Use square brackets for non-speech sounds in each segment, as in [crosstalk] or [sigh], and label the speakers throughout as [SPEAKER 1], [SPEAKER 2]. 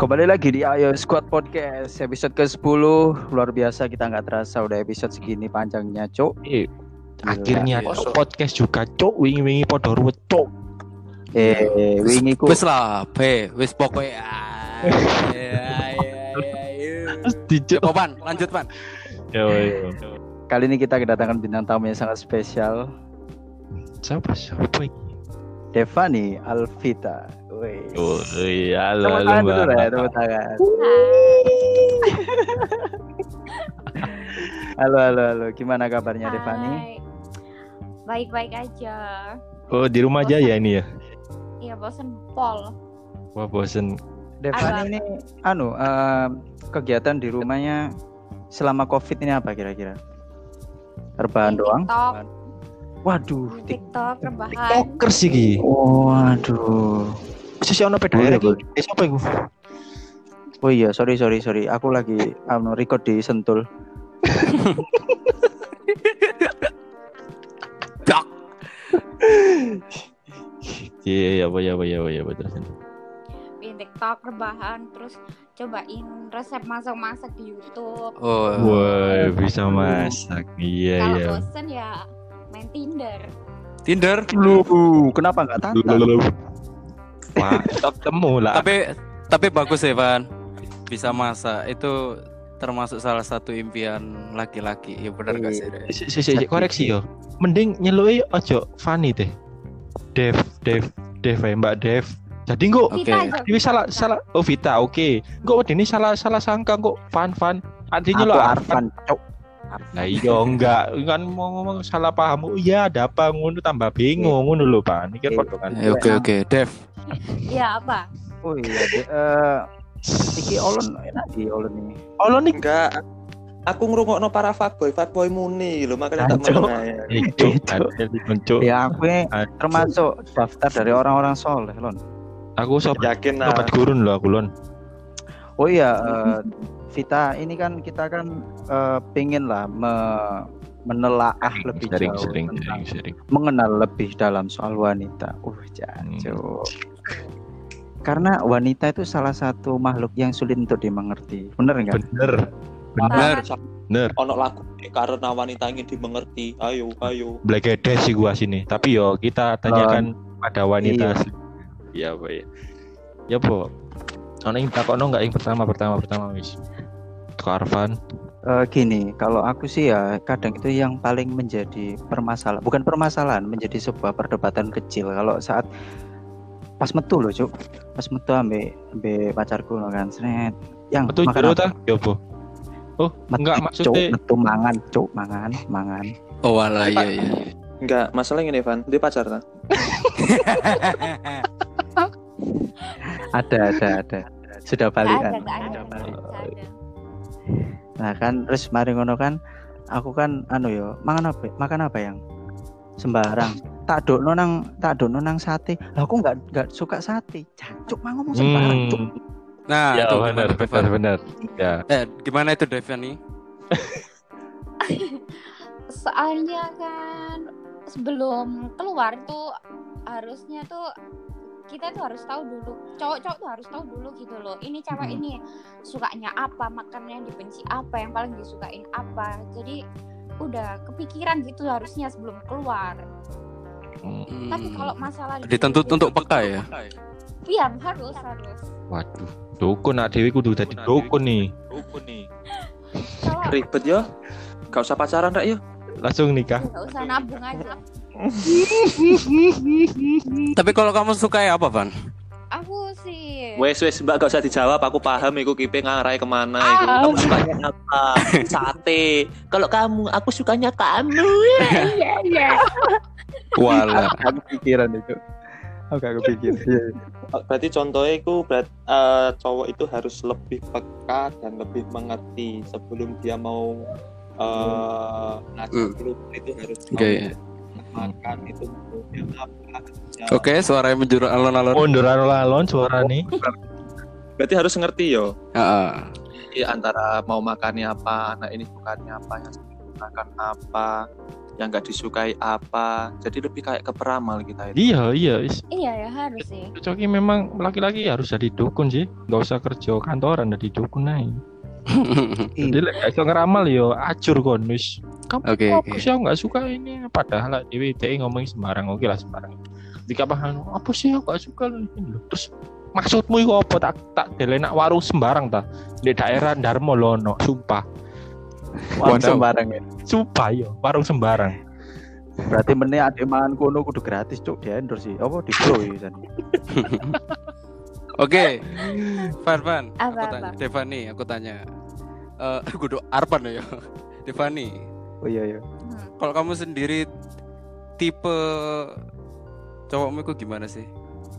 [SPEAKER 1] Kembali lagi di Ayo Squad Podcast episode ke-10 Luar biasa kita nggak terasa udah episode segini panjangnya cok
[SPEAKER 2] Eh, akhirnya. Cok, podcast juga cok wingi-wingi podo ruwet cok
[SPEAKER 1] Eh wingi ku
[SPEAKER 3] Wis lah, be, wis pokoknya. ya, ya, ya, Pan? Lanjut, Pan.
[SPEAKER 2] yo yo
[SPEAKER 1] Kali ini kita kedatangan bintang tamu yang sangat spesial.
[SPEAKER 2] Siapa? Siapa ini?
[SPEAKER 1] Devani Alvita
[SPEAKER 2] Oh iya halo
[SPEAKER 1] Tepuk
[SPEAKER 2] halo
[SPEAKER 1] tangan dulu
[SPEAKER 2] mbak
[SPEAKER 1] lah, tepuk tangan. [laughs] Halo, halo, halo. Gimana kabarnya Devani?
[SPEAKER 4] Baik-baik aja.
[SPEAKER 2] oh di rumah aja ya ini ya
[SPEAKER 4] Iya bosen pol.
[SPEAKER 2] wah bosen
[SPEAKER 1] Devani ini, anu, eh, kegiatan di rumahnya selama COVID ini apa kira-kira? Rebahan doang?
[SPEAKER 4] TikTok,
[SPEAKER 1] Waduh,
[SPEAKER 4] TikTok, rebahan.
[SPEAKER 2] tiktoker sih ki
[SPEAKER 1] Waduh.
[SPEAKER 2] Sisi ono peda
[SPEAKER 1] Boleh,
[SPEAKER 2] lagi
[SPEAKER 1] boleh.
[SPEAKER 2] eh siapa itu
[SPEAKER 1] Oh iya, sorry sorry sorry. Aku lagi anu record di Sentul.
[SPEAKER 3] Dak.
[SPEAKER 2] iya iya apa ya apa ya apa ya apa terus
[SPEAKER 4] Main TikTok, rebahan, terus cobain resep masak-masak di YouTube.
[SPEAKER 3] Oh,
[SPEAKER 2] wah bisa masak iya
[SPEAKER 4] Kalau
[SPEAKER 2] iya
[SPEAKER 4] bosen ya main Tinder.
[SPEAKER 3] Tinder.
[SPEAKER 1] Lu, kenapa nggak tantang?
[SPEAKER 2] Wah [laughs] ketemu lah.
[SPEAKER 3] Tapi tapi bagus ya, Pan. Bisa masak. Itu termasuk salah satu impian laki-laki. Ya benar gak sih? Re?
[SPEAKER 2] si, si, si, si, koreksi yo. Mending nyelui ojo Fanny deh. Dev Dev Dev ya Mbak Dev. Jadi kok
[SPEAKER 4] aja.
[SPEAKER 2] ini salah salah. Oh Vita oke. Kok ini salah salah sangka kok Fan Fan artinya lo
[SPEAKER 1] Arfan, cok.
[SPEAKER 2] Nah iya enggak. Kan mau ngomong salah paham. Oh iya ada apa? Ngono tambah bingung. Ngono lho Pak ini kan podo kan
[SPEAKER 3] Eh, Oke oke, Dev.
[SPEAKER 4] Iya apa?
[SPEAKER 1] Oh iya, de- eh iki Olon enak di Olon ini.
[SPEAKER 2] lo nih
[SPEAKER 5] Enggak. Aku ngrungokno para fuckboy, fuckboy muni lho makanya tak meneng.
[SPEAKER 2] itu
[SPEAKER 1] Itu. Ya aku ini termasuk daftar dari orang-orang soleh, Lon.
[SPEAKER 2] aku sobat
[SPEAKER 5] Yakin lah.
[SPEAKER 2] sobat gurun loh aku lon
[SPEAKER 1] Oh iya, eh, Vita, ini kan kita kan eh, pengen lah me- menelaah lebih
[SPEAKER 2] sering
[SPEAKER 1] jauh
[SPEAKER 2] sering
[SPEAKER 1] tentang
[SPEAKER 2] sering sering
[SPEAKER 1] mengenal lebih dalam soal wanita. Uh, jancuk. Karena wanita itu salah satu makhluk yang sulit untuk dimengerti. Bener enggak?
[SPEAKER 2] bener
[SPEAKER 3] Bener.
[SPEAKER 2] bener
[SPEAKER 5] Ono lagu karena wanita ingin dimengerti. Ayo, ayo.
[SPEAKER 2] Black sih gua sini tapi yo kita tanyakan pada wanita
[SPEAKER 1] Iya.
[SPEAKER 2] asli. Iya apa ya ya po ono yang takokno enggak yang pertama pertama pertama wis Tuh Arfan
[SPEAKER 1] Eh, gini, kalau aku sih ya kadang itu yang paling menjadi permasalahan, bukan permasalahan, menjadi sebuah perdebatan kecil. Kalau saat pas metu loh, cuk, pas metu ambe ambe pacarku loh kan, seret, yang
[SPEAKER 2] betul
[SPEAKER 1] makan apa?
[SPEAKER 2] ta ya po oh
[SPEAKER 1] Metu,
[SPEAKER 2] enggak
[SPEAKER 1] cuk,
[SPEAKER 2] maksudnya
[SPEAKER 1] metu mangan, cuk, mangan, mangan.
[SPEAKER 3] Oh walah iya iya.
[SPEAKER 5] Enggak, masalah ini Van. Dia pacar kan? [laughs]
[SPEAKER 1] Ada, ada, ada. Sudah balikan.
[SPEAKER 4] ada,
[SPEAKER 1] balik.
[SPEAKER 4] ada.
[SPEAKER 1] Nah kan, terus mari ngono kan, aku kan anu yo, mangan apa? Makan apa yang sembarang. Tak dokno nang tak dokno nang sate. Lah aku nggak nggak suka sate. Cuk, mah ngomong sembarang, cuk.
[SPEAKER 2] hmm.
[SPEAKER 3] Nah,
[SPEAKER 2] ya
[SPEAKER 3] itu
[SPEAKER 2] benar
[SPEAKER 3] gimana,
[SPEAKER 2] benar benar ya
[SPEAKER 3] Eh, gimana itu Devani? [laughs]
[SPEAKER 4] Soalnya kan sebelum keluar tuh harusnya tuh kita tuh harus tahu dulu cowok-cowok tuh harus tahu dulu gitu loh ini cewek
[SPEAKER 1] Hmm.
[SPEAKER 4] ini sukanya apa makannya yang dibenci apa yang paling disukain apa jadi udah kepikiran gitu harusnya sebelum keluar
[SPEAKER 2] Hmm.
[SPEAKER 4] tapi kalau masalah
[SPEAKER 3] dituntut untuk peka ya.
[SPEAKER 4] iya harus harus
[SPEAKER 2] waduh dukun nak dewi kudu dadi dukun nih
[SPEAKER 4] kalau
[SPEAKER 5] Ribet ya. Gak usah pacaran rek ya.
[SPEAKER 2] langsung nikah
[SPEAKER 4] nggak usah nabung aja
[SPEAKER 3] Tapi kalau kamu suka ya apa, Van?
[SPEAKER 4] Aku sih
[SPEAKER 5] Wes wes Mbak gak usah dijawab. Aku paham iku kipe ngarai ke mana iku.
[SPEAKER 4] Ah.
[SPEAKER 5] Kamu sukanya apa? Sate. Kalau kamu, aku sukanya kamu. [laughs]
[SPEAKER 4] iya iya
[SPEAKER 3] Walah.
[SPEAKER 1] Aku pikiran itu. Aku gak kepikiran. Iya, iya.
[SPEAKER 5] Berarti contohnya itu berat, eh, cowok itu harus lebih peka dan lebih mengerti sebelum dia mau eh
[SPEAKER 3] Hmm.
[SPEAKER 5] dulu itu harus
[SPEAKER 3] Oke.
[SPEAKER 5] Makan itu ya.
[SPEAKER 3] Oke, suaranya menjurus alon-alon.
[SPEAKER 2] mundur alon suara nih
[SPEAKER 5] Berarti harus ngerti yo.
[SPEAKER 3] Heeh.
[SPEAKER 5] Jadi antara mau makannya apa, anak ini bukannya apa, yang makan apa. yang nggak disukai apa jadi lebih kayak ke peramal kita itu
[SPEAKER 2] Iya, iya. is-
[SPEAKER 4] Iya ya harus sih.
[SPEAKER 2] Coki memang laki-laki harus jadi dukun sih. Nggak usah kerja kantoran jadi dukun aja. [laughs] Jadi lek gak iso ngeramal yo acur kon wis. Kamu
[SPEAKER 3] Oke,
[SPEAKER 2] apa
[SPEAKER 3] oke.
[SPEAKER 2] sih aku nggak suka ini padahal lah dewi DE ngomong sembarang oke lah sembarang. Ketika paham apa sih aku gak suka ini loh. Terus maksudmu itu apa tak tak delenak warung sembarang ta di daerah Darmo Lono sumpah
[SPEAKER 3] Waduh.
[SPEAKER 1] sembarang ya.
[SPEAKER 2] sumpah yo warung sembarang
[SPEAKER 1] Berarti meneh adek mangan kono kudu gratis cuk di endorse sih. Apa di pro ya. [laughs]
[SPEAKER 3] Oke, Van Van, aku tanya? Devani, aku tanya, eh [laughs] kudu Arpan ya, Devani.
[SPEAKER 1] Oh iya iya.
[SPEAKER 4] Hmm.
[SPEAKER 3] Kalau kamu sendiri tipe cowokmu itu gimana sih?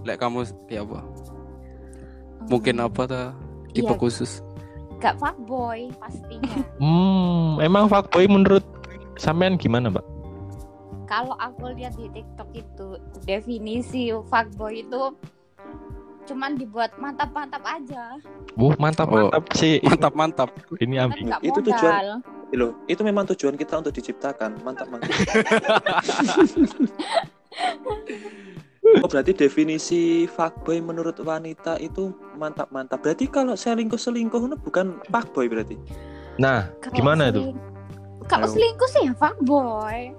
[SPEAKER 3] Lek kamu ya apa? Mungkin
[SPEAKER 4] Hmm,
[SPEAKER 3] apa ta? Tipe
[SPEAKER 4] Iya.
[SPEAKER 3] khusus?
[SPEAKER 4] Gak fuckboy pastinya. [laughs]
[SPEAKER 2] hmm emang fuckboy menurut sampean gimana mbak
[SPEAKER 4] Kalau aku lihat di TikTok itu definisi fuckboy itu cuman dibuat mantap-mantap aja.
[SPEAKER 2] Wuh mantap
[SPEAKER 3] Oh.
[SPEAKER 2] mantap sih
[SPEAKER 3] Mantap mantap.
[SPEAKER 2] ini
[SPEAKER 4] Kan
[SPEAKER 2] ambil
[SPEAKER 4] nggak
[SPEAKER 5] Itu tujuan. Loh itu memang tujuan kita untuk diciptakan mantap mantap [laughs] Oh berarti definisi fuckboy menurut wanita itu mantap mantap. Berarti kalau selingkuh selingkuh itu bukan fuckboy berarti.
[SPEAKER 2] nah
[SPEAKER 4] Kalau
[SPEAKER 2] gimana itu
[SPEAKER 4] Kalau selingkuh sih ya fuckboy.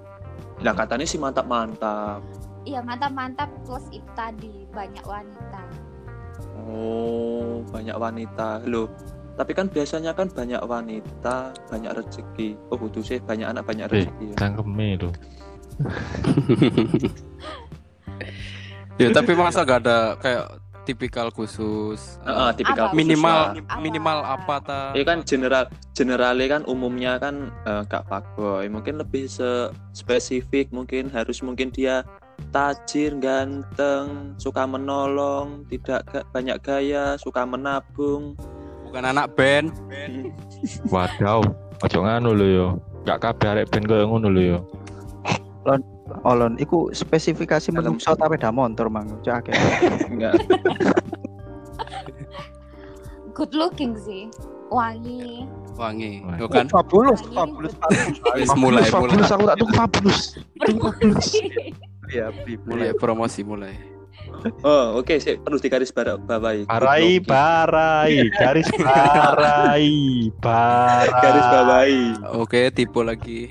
[SPEAKER 5] Nah katanya sih mantap mantap.
[SPEAKER 4] Iya mantap-mantap plus itu tadi banyak wanita.
[SPEAKER 5] Oh banyak wanita loh. Tapi kan biasanya kan banyak wanita banyak rezeki. Oh butuh sih banyak anak banyak
[SPEAKER 2] Eh.
[SPEAKER 5] rezeki. Ya.
[SPEAKER 2] cangkeme itu [laughs]
[SPEAKER 3] ya tapi masa gak ada kayak tipikal khusus? eh,
[SPEAKER 5] Heeh, tipikal
[SPEAKER 4] Apa?
[SPEAKER 3] minimal.
[SPEAKER 4] Apa?
[SPEAKER 3] minimal apa ta?
[SPEAKER 5] Ya kan general generalnya kan umumnya kan eh, gak fuckboy. Mungkin lebih se spesifik mungkin harus mungkin dia tajir, ganteng, suka menolong, tidak ga- banyak gaya, suka menabung.
[SPEAKER 3] Bukan anak band.
[SPEAKER 2] wadaw ojo nganu lho yo gak kabeh arek ben koyo ngono lho yo
[SPEAKER 1] Olon iku spesifikasi menungso tapi dah motor mang. Cuk akeh. [laughs]
[SPEAKER 5] Enggak.
[SPEAKER 4] Good looking sih. Wangi.
[SPEAKER 3] Wangi. Tuh kan?
[SPEAKER 1] Fabulous,
[SPEAKER 4] Fabulous.
[SPEAKER 1] fabulous.
[SPEAKER 3] Wis mulai mulai.
[SPEAKER 2] Fabulous, aku tak tuh fabulous fabulous
[SPEAKER 1] Iya, beli
[SPEAKER 3] Mulai promosi mulai.
[SPEAKER 5] Oh, oke sih perlu digaris bawahi.
[SPEAKER 2] Parai, parai, garis parai, parai.
[SPEAKER 5] Garis bawahi.
[SPEAKER 3] Oke, tipe lagi.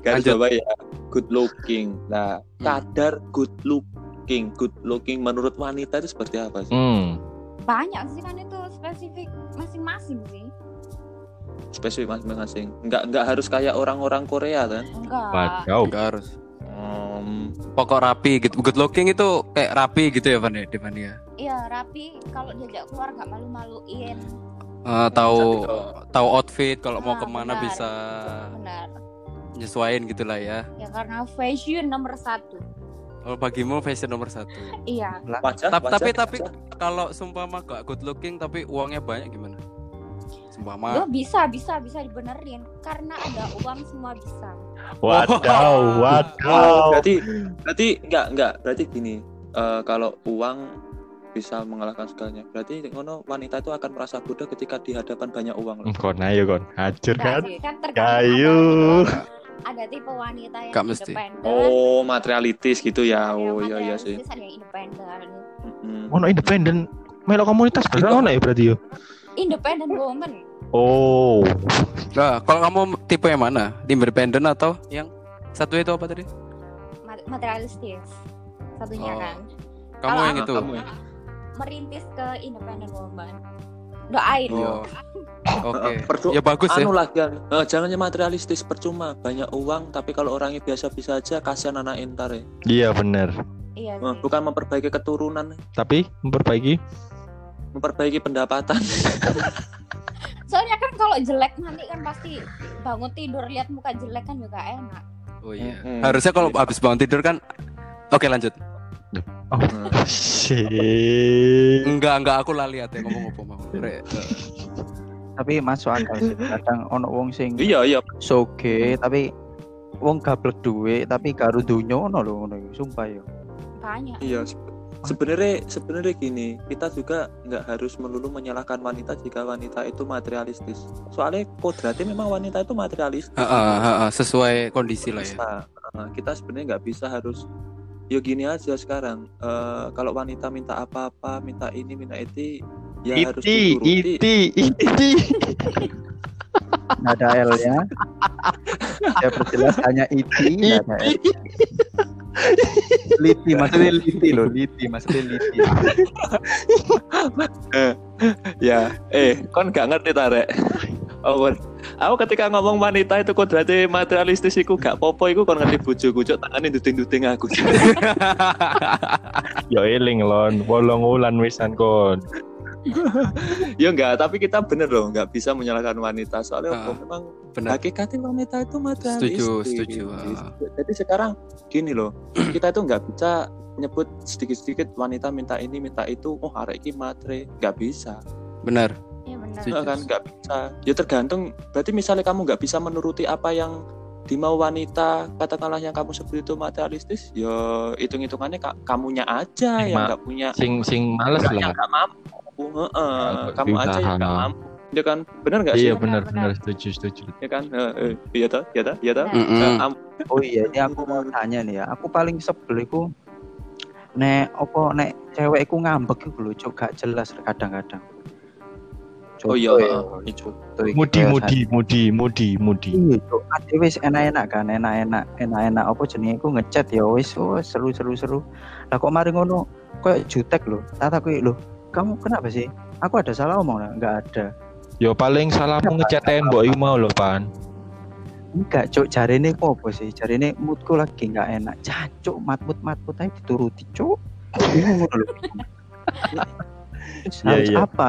[SPEAKER 5] Garis bawahi ya. Good looking. Nah,
[SPEAKER 3] Hmm.
[SPEAKER 5] kadar good looking. Good looking menurut wanita itu seperti apa sih?
[SPEAKER 2] Hmm,
[SPEAKER 4] Banyak sih kan itu spesifik masing-masing sih.
[SPEAKER 5] Spesifik masing-masing. Enggak enggak harus kayak orang-orang Korea kan?
[SPEAKER 4] Enggak.
[SPEAKER 3] Enggak harus.
[SPEAKER 5] Um,
[SPEAKER 3] Pokok rapi gitu. Good looking itu kayak rapi gitu ya, Van ya, Devan ya.
[SPEAKER 4] Iya rapi kalau diajak keluar gak malu-maluin.
[SPEAKER 3] Eh, tahu tahu outfit kalau mau
[SPEAKER 4] Ah,
[SPEAKER 3] ke mana
[SPEAKER 4] benar.
[SPEAKER 3] bisa
[SPEAKER 4] Benar.
[SPEAKER 3] nyesuaiin gitulah ya.
[SPEAKER 4] Ya karena fashion nomor satu.
[SPEAKER 3] Oh, bagimu fashion nomor satu.
[SPEAKER 4] Iya.
[SPEAKER 5] wajah,
[SPEAKER 3] Tapi-
[SPEAKER 5] wajah,
[SPEAKER 3] tapi- tapi-. Kalau sumpama gak good looking tapi uangnya banyak gimana? Sumpama.
[SPEAKER 4] Lo bisa bisa bisa dibenerin karena ada uang semua bisa.
[SPEAKER 2] Wadaw,
[SPEAKER 5] Oh,
[SPEAKER 2] wadaw.
[SPEAKER 5] berarti berarti enggak enggak berarti gini eh, kalau uang bisa mengalahkan segalanya berarti ngono wanita itu akan merasa bodoh ketika di hadapan banyak uang loh.
[SPEAKER 2] Kon ayo kon, hancur
[SPEAKER 4] Enggak
[SPEAKER 2] kan?
[SPEAKER 4] kan
[SPEAKER 2] Kayu.
[SPEAKER 4] ada, ada tipe wanita yang
[SPEAKER 3] Gak mesti.
[SPEAKER 4] independen.
[SPEAKER 5] oh materialistis gitu ya oh iya iya sih
[SPEAKER 4] Ada yang independen.
[SPEAKER 5] Mm.
[SPEAKER 2] Ono independen, melok komunitas berarti ono ya berarti yo.
[SPEAKER 4] Independent woman.
[SPEAKER 2] Oh,
[SPEAKER 3] Nah, kalau kamu tipe yang mana? Independen atau yang satu itu apa tadi?
[SPEAKER 4] mat- materialistis. Satunya
[SPEAKER 3] Oh.
[SPEAKER 4] kan.
[SPEAKER 3] Kamu
[SPEAKER 4] Kalau
[SPEAKER 3] yang itu.
[SPEAKER 5] kamu ya?
[SPEAKER 4] Merintis ke independent woman. Doain.
[SPEAKER 3] Oh. Oke. [laughs]
[SPEAKER 5] Perdu-
[SPEAKER 3] Ya bagus ya.
[SPEAKER 5] anu lah kan eh, jangan materialistis percuma banyak uang tapi kalau orangnya biasa-biasa aja kasihan anak intar ya
[SPEAKER 2] iya bener.
[SPEAKER 4] Iya
[SPEAKER 5] Eh,
[SPEAKER 4] sih.
[SPEAKER 5] bukan memperbaiki keturunan
[SPEAKER 2] Tapi memperbaiki.
[SPEAKER 5] memperbaiki pendapatan [laughs]
[SPEAKER 4] Soalnya kan kalau jelek nanti kan pasti bangun tidur lihat muka jelek kan juga enak.
[SPEAKER 3] Oh iya.
[SPEAKER 5] Mm-mm.
[SPEAKER 3] Harusnya kalau habis bangun tidur kan Oke lanjut.
[SPEAKER 2] Oh,
[SPEAKER 5] Hmm.
[SPEAKER 2] shit.
[SPEAKER 3] Enggak, enggak aku lali ate ngomong apa mau. Re-
[SPEAKER 1] Tapi masuk akal sih. Kadang ono wong sing
[SPEAKER 5] iya iya
[SPEAKER 1] soge tapi wong gablek duit tapi karo dunyo ono lho ngono sumpah yo.
[SPEAKER 4] Banyak.
[SPEAKER 5] Iya, sebenarnya sebenarnya gini, kita juga nggak harus melulu menyalahkan wanita jika wanita itu materialistis. Soalnya kodratnya memang wanita itu materialistis.
[SPEAKER 3] Heeh, heeh, sesuai kondisi lah ya.
[SPEAKER 5] Bisa, eh, kita sebenarnya nggak bisa harus ya gini aja sekarang Eh, kalau wanita minta apa-apa minta ini minta itu ya harus
[SPEAKER 2] iti
[SPEAKER 5] dituruti
[SPEAKER 2] iti iti [laughs]
[SPEAKER 1] nggak ada L nya saya perjelas hanya iti nggak ada L. liti maksudnya liti loh liti. Maksudnya liti.
[SPEAKER 5] Ya eh kon gak ngerti tarik Oh, aku ketika ngomong wanita itu kodratnya materialistis iku gak popo iku kon ngerti bojoku cuk tangane duting-duting aku. [laughs]
[SPEAKER 2] Yo eling lon. Wolong wulan wisan kon
[SPEAKER 5] ya enggak tapi kita bener loh nggak bisa menyalahkan wanita. Soalnya apa, memang
[SPEAKER 3] benar
[SPEAKER 5] hakikatnya wanita itu materialistis
[SPEAKER 3] Setuju, setuju, ah.
[SPEAKER 5] jadi sekarang gini loh [clears throat] kita itu nggak bisa nyebut sedikit-sedikit wanita minta ini minta itu oh hari ini matre. Nggak bisa.
[SPEAKER 3] Benar
[SPEAKER 4] Iya benar.
[SPEAKER 3] Setuju.
[SPEAKER 5] Kan nggak bisa. Ya tergantung berarti misalnya kamu nggak bisa menuruti apa yang dimau wanita katakanlah yang kamu sebut itu materialistis ya hitung hitungannya kamunya aja
[SPEAKER 2] Sing
[SPEAKER 5] yang nggak punya
[SPEAKER 2] sing sing males lah
[SPEAKER 5] yang nggak mampu Heeh,
[SPEAKER 2] Nggak
[SPEAKER 5] kamu aja yang nggak mampu ya kan bener nggak sih
[SPEAKER 2] iya
[SPEAKER 4] Benar,
[SPEAKER 2] benar
[SPEAKER 4] benar.
[SPEAKER 2] benar setuju setuju
[SPEAKER 5] ya kan Eh, eh, iya toh iya toh iya toh
[SPEAKER 4] Benar.
[SPEAKER 3] Mm-mm.
[SPEAKER 5] Eh, am-
[SPEAKER 1] oh iya ini aku mau tanya nih ya aku paling sebel iku nek opo nek cewek iku ngambek iku lho cuk gak jelas kadang-kadang
[SPEAKER 5] Oh iya, heeh.
[SPEAKER 1] ya, contoh iki
[SPEAKER 2] mudi mudi mudi mudi mudi
[SPEAKER 1] Iya, Cuk. Ade wis enak-enak kan, enak-enak, enak-enak apa jenenge iku ngechat ya wis oh, seru-seru seru. Lah kok mari ngono koyo jutek lho. Tak takoki lho, kamu kenapa sih? Aku ada salah omong nggak? Enggak ada.
[SPEAKER 2] yo paling salahmu ngecat tembok iku mau lho pan
[SPEAKER 1] Enggak, cuk, jarine kok apa sih? Jarine moodku lagi enggak enak. Jancuk, matmut-matmut ae dituruti, cuk. Bingung. Terus [laughs]
[SPEAKER 2] Iya,
[SPEAKER 1] harus
[SPEAKER 2] iya.
[SPEAKER 1] apa.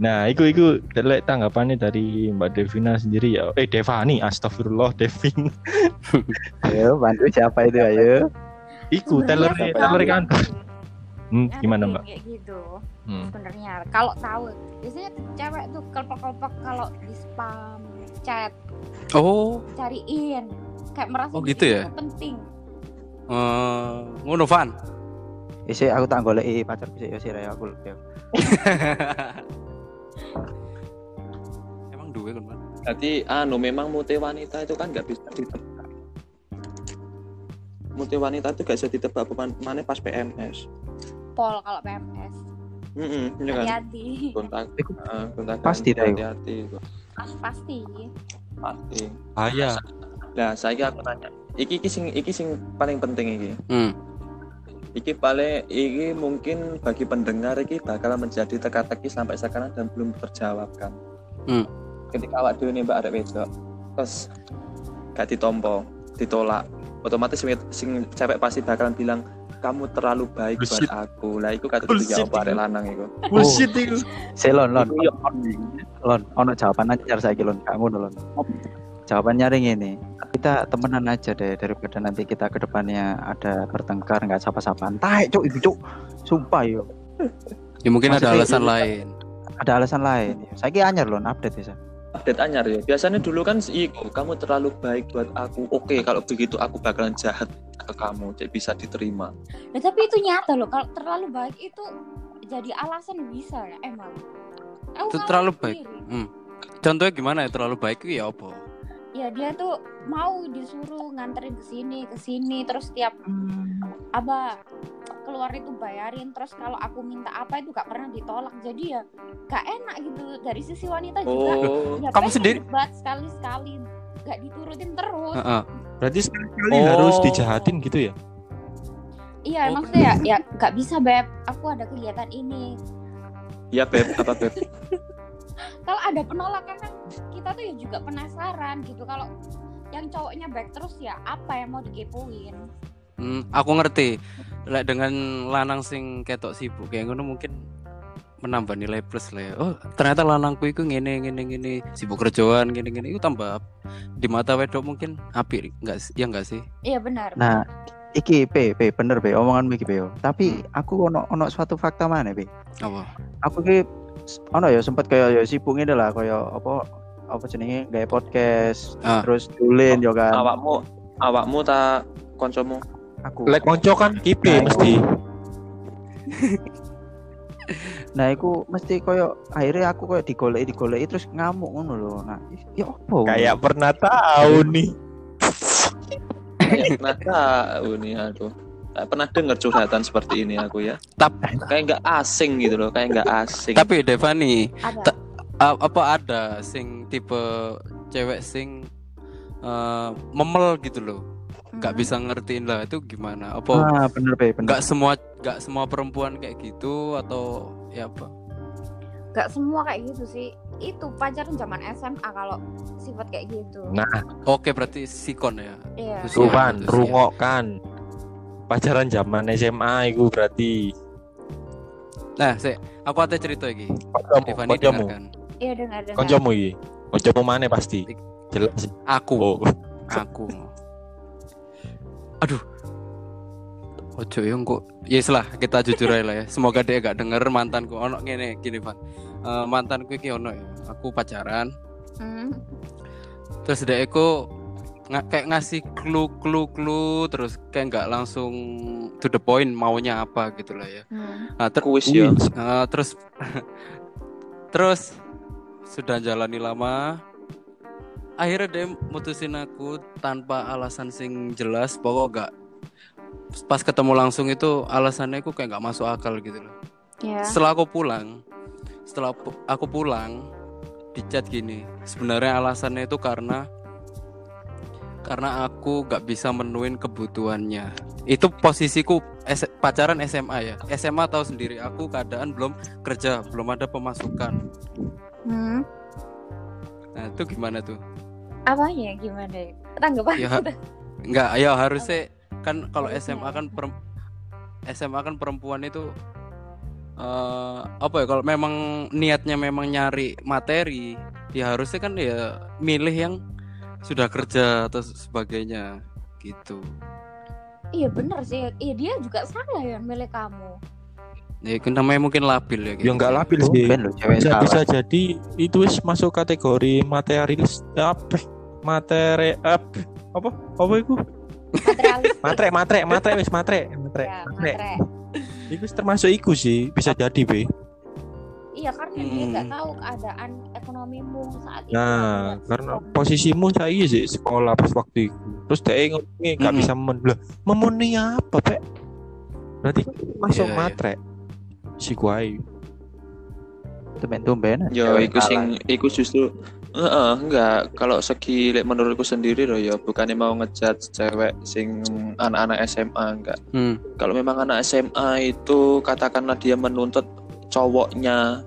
[SPEAKER 2] Nah, itu itu lek tanggapannya dari Mbak Devina sendiri ya. Eh Devani, astagfirullah Devin. [laughs]
[SPEAKER 1] Ayo, bantu siapa itu ayo.
[SPEAKER 2] Iku teller teller kantor. Hmm,
[SPEAKER 4] Ngerti
[SPEAKER 2] gimana Mbak?
[SPEAKER 4] kayak gitu
[SPEAKER 2] Hmm.
[SPEAKER 4] sebenarnya kalau tahu biasanya cewek tuh kelpak-kelpak kalau di spam chat
[SPEAKER 3] oh
[SPEAKER 4] cariin kayak merasa
[SPEAKER 3] Oh, gitu ya?
[SPEAKER 4] itu penting
[SPEAKER 3] eh, ngono Van
[SPEAKER 1] Isi aku tak goleki pacar sih ya sih Raya, aku ya. [laughs]
[SPEAKER 3] emang duwe kan
[SPEAKER 5] Berarti anu memang mute wanita itu kan nggak bisa ditebak. Mute wanita itu gak bisa ditebak mana pas PMS.
[SPEAKER 4] Pol kalau PMS
[SPEAKER 5] Heeh, kan.
[SPEAKER 4] hati-hati
[SPEAKER 5] Kontak,
[SPEAKER 1] Iku
[SPEAKER 5] eh, kontak
[SPEAKER 1] pasti
[SPEAKER 5] hati-hati itu.
[SPEAKER 4] Ah, pasti
[SPEAKER 5] Pasti.
[SPEAKER 2] Bahaya.
[SPEAKER 5] Nah, saya aku nanya. Iki iki sing iki sing paling penting iki.
[SPEAKER 3] hmm.
[SPEAKER 5] Iki paling iki mungkin bagi pendengar iki bakal menjadi teka-teki sampai sekarang dan belum terjawabkan.
[SPEAKER 3] Hmm.
[SPEAKER 5] Ketika awak dhewe nih Mbak arek wedok, terus gak ditompo, ditolak, otomatis sing, sing cewek pasti bakalan bilang kamu terlalu baik
[SPEAKER 2] Bullshit.
[SPEAKER 5] buat aku. Lah iku kata arek
[SPEAKER 2] itu.
[SPEAKER 5] lanang iku.
[SPEAKER 2] Bullshit itu.
[SPEAKER 1] Selon, lon,
[SPEAKER 5] Iku yo
[SPEAKER 1] lon, ono jawaban anyar saiki lon, ngono lon. Jawabannya ring ini. Kita temenan aja deh daripada nanti kita ke depannya ada bertengkar nggak sapa-sapaan. Taek cuk itu cuk. Sumpah yo.
[SPEAKER 3] ya mungkin ada
[SPEAKER 1] Maksudnya
[SPEAKER 3] alasan
[SPEAKER 1] itu-
[SPEAKER 3] lain
[SPEAKER 1] Ada alasan lain. Saiki anyar lon update ya.
[SPEAKER 5] Update anyar ya. Biasanya dulu kan iku kamu terlalu baik buat aku. Oke, kalau begitu aku bakalan jahat ke kamu. Jadi bisa diterima.
[SPEAKER 4] Nah, tapi itu nyata loh kalau terlalu baik itu jadi alasan bisa ya emang Aku
[SPEAKER 3] Itu terlalu baik. hmm. contohnya gimana ya terlalu baik itu ya apa
[SPEAKER 4] ya dia tuh mau disuruh nganterin ke sini ke sini terus tiap apa keluar itu bayarin. Terus kalau aku minta apa itu gak pernah ditolak. Jadi ya gak enak gitu. Dari sisi wanita juga
[SPEAKER 5] Oh,
[SPEAKER 4] ya
[SPEAKER 3] kamu sendiri-
[SPEAKER 4] debat sekali sekali gak diturutin terus.
[SPEAKER 3] Heeh.
[SPEAKER 2] Berarti sekali
[SPEAKER 3] Oh.
[SPEAKER 2] harus dijahatin gitu ya?
[SPEAKER 4] iya
[SPEAKER 3] Oh,
[SPEAKER 4] maksudnya ya ya gak bisa beb. Aku ada kegiatan ini.
[SPEAKER 5] Iya beb, apa beb? [laughs]
[SPEAKER 4] kalau ada penolakan kan kita tuh ya juga penasaran gitu kalau yang cowoknya baik terus ya apa yang mau dikepoin
[SPEAKER 3] Hmm, aku ngerti. Lek dengan lanang sing ketok sibuk kayak ngono mungkin menambah nilai plus lah ya. Oh, ternyata lanangku itu ngene ngene ngene sibuk kerjaan ngene ngene itu tambah di mata wedok mungkin apik enggak sih? Ya enggak sih?
[SPEAKER 4] iya benar
[SPEAKER 1] Nah, iki P, P bener P, omongan iki P. Tapi aku ono ono suatu fakta mana P?
[SPEAKER 3] Apa?
[SPEAKER 1] Aku ki ono ya sempat kayak ya sibuk ngene lah kayak apa apa jenenge gawe podcast
[SPEAKER 3] Ah.
[SPEAKER 1] terus dulin yo kan.
[SPEAKER 5] Awakmu, awakmu tak koncomu.
[SPEAKER 1] Aku.
[SPEAKER 2] Lek konco kan kipe
[SPEAKER 1] Nah,
[SPEAKER 2] mesti. [laughs]
[SPEAKER 1] Nah, iku mesti koyo akhirnya aku koyo digoleki digoleki terus ngamuk ngono lho. Nah, ya apa?
[SPEAKER 2] Kayak pernah tahu nih.
[SPEAKER 5] Kayak pernah tahu nih aduh. Pernah dengar curhatan seperti ini aku ya.
[SPEAKER 3] Tap-
[SPEAKER 5] Kayak nggak asing gitu loh, kayak nggak asing.
[SPEAKER 3] Tapi Devani,
[SPEAKER 4] Ada.
[SPEAKER 3] A- apa ada sing tipe cewek sing eh, memel gitu loh. nggak
[SPEAKER 4] Hmm.
[SPEAKER 3] bisa ngertiin lah itu gimana? Apa
[SPEAKER 1] Ah, bener be, bener.
[SPEAKER 3] nggak semua nggak semua perempuan kayak gitu atau ya apa?
[SPEAKER 4] Gak semua kayak gitu sih. Itu pacaran zaman SMA kalau sifat kayak gitu.
[SPEAKER 2] Nah,
[SPEAKER 3] Oke berarti sikon ya.
[SPEAKER 4] Iya.
[SPEAKER 3] Terus
[SPEAKER 2] tuh
[SPEAKER 3] Siap,
[SPEAKER 2] kan,
[SPEAKER 3] itu siap.
[SPEAKER 2] rungokkan. Pacaran zaman SMA itu berarti.
[SPEAKER 3] Nah, saya aku ada cerita lagi.
[SPEAKER 2] Kancamu,
[SPEAKER 3] dengarkan.
[SPEAKER 4] Iya dengar dengar.
[SPEAKER 2] kancamu iki. Mana pasti. Jelas.
[SPEAKER 3] Aku,
[SPEAKER 2] Oh.
[SPEAKER 3] aku. Aduh. Ojo yang kok. Yes lah, kita jujur aja lah ya. Semoga dia gak denger mantanku. Ono ngene gini, Van. Eh, mantanku iki ono ya. Aku pacaran,
[SPEAKER 4] Hmm.
[SPEAKER 3] terus dia aku nga- kayak ngasih clue clue clue terus kayak nggak langsung to the point maunya apa gitu lah ya.
[SPEAKER 4] Hmm.
[SPEAKER 3] Nah, ter-
[SPEAKER 5] Kuis ya.
[SPEAKER 3] Nah, terus [laughs] terus sudah jalani lama akhirnya dia mutusin aku tanpa alasan sing jelas pokok gak pas ketemu langsung itu alasannya aku kayak nggak masuk akal gitu loh
[SPEAKER 4] Iya.
[SPEAKER 3] setelah aku pulang setelah aku pulang di chat gini sebenarnya alasannya itu karena karena aku gak bisa menuin kebutuhannya. Itu posisiku S- pacaran SMA ya. SMA tahu sendiri aku keadaan belum kerja belum ada pemasukan.
[SPEAKER 4] Hmm.
[SPEAKER 3] nah itu gimana tuh?
[SPEAKER 4] Apanya gimana? Tanggapan
[SPEAKER 3] Ya, nggak ya harusnya kan kalau SMA kan SMA kan perempuan itu eh apa ya kalau memang niatnya memang nyari materi ya harusnya kan ya milih yang sudah kerja atau sebagainya gitu
[SPEAKER 4] Iya bener sih. Iya dia juga salah ya milih kamu.
[SPEAKER 3] ya itu namanya mungkin labil ya
[SPEAKER 2] Ya nggak labil sih.
[SPEAKER 1] Ben lo cewek
[SPEAKER 2] Bisa,
[SPEAKER 1] salah.
[SPEAKER 2] bisa jadi itu wis masuk kategori materialis apa? Materi apa? Apa? Apa itu? Matre, [laughs] matre, matre wis matre, matre.
[SPEAKER 4] ya,
[SPEAKER 2] matre.
[SPEAKER 4] matre.
[SPEAKER 2] Itu termasuk iku sih, bisa jadi, Be.
[SPEAKER 4] Iya karena dia nggak
[SPEAKER 3] Hmm.
[SPEAKER 4] tahu keadaan ekonomimu saat itu.
[SPEAKER 2] Nah, karena posisimu saya sih sekolah pas waktu itu. Terus dia ngomongnya nggak
[SPEAKER 3] Mm-mm.
[SPEAKER 2] bisa memenuhi. Memenuhi apa, Pak? Berarti masuk
[SPEAKER 3] Iya, iya.
[SPEAKER 2] matre. Si kuai.
[SPEAKER 1] Tumben-tumben.
[SPEAKER 5] Yo,
[SPEAKER 1] cewek
[SPEAKER 5] iku
[SPEAKER 1] salah.
[SPEAKER 5] sing iku justru Heeh, enggak. Kalau segi menurutku sendiri loh ya, bukannya mau ngejat cewek sing anak-anak SMA enggak.
[SPEAKER 3] Hmm.
[SPEAKER 5] Kalau memang anak SMA itu katakanlah dia menuntut cowoknya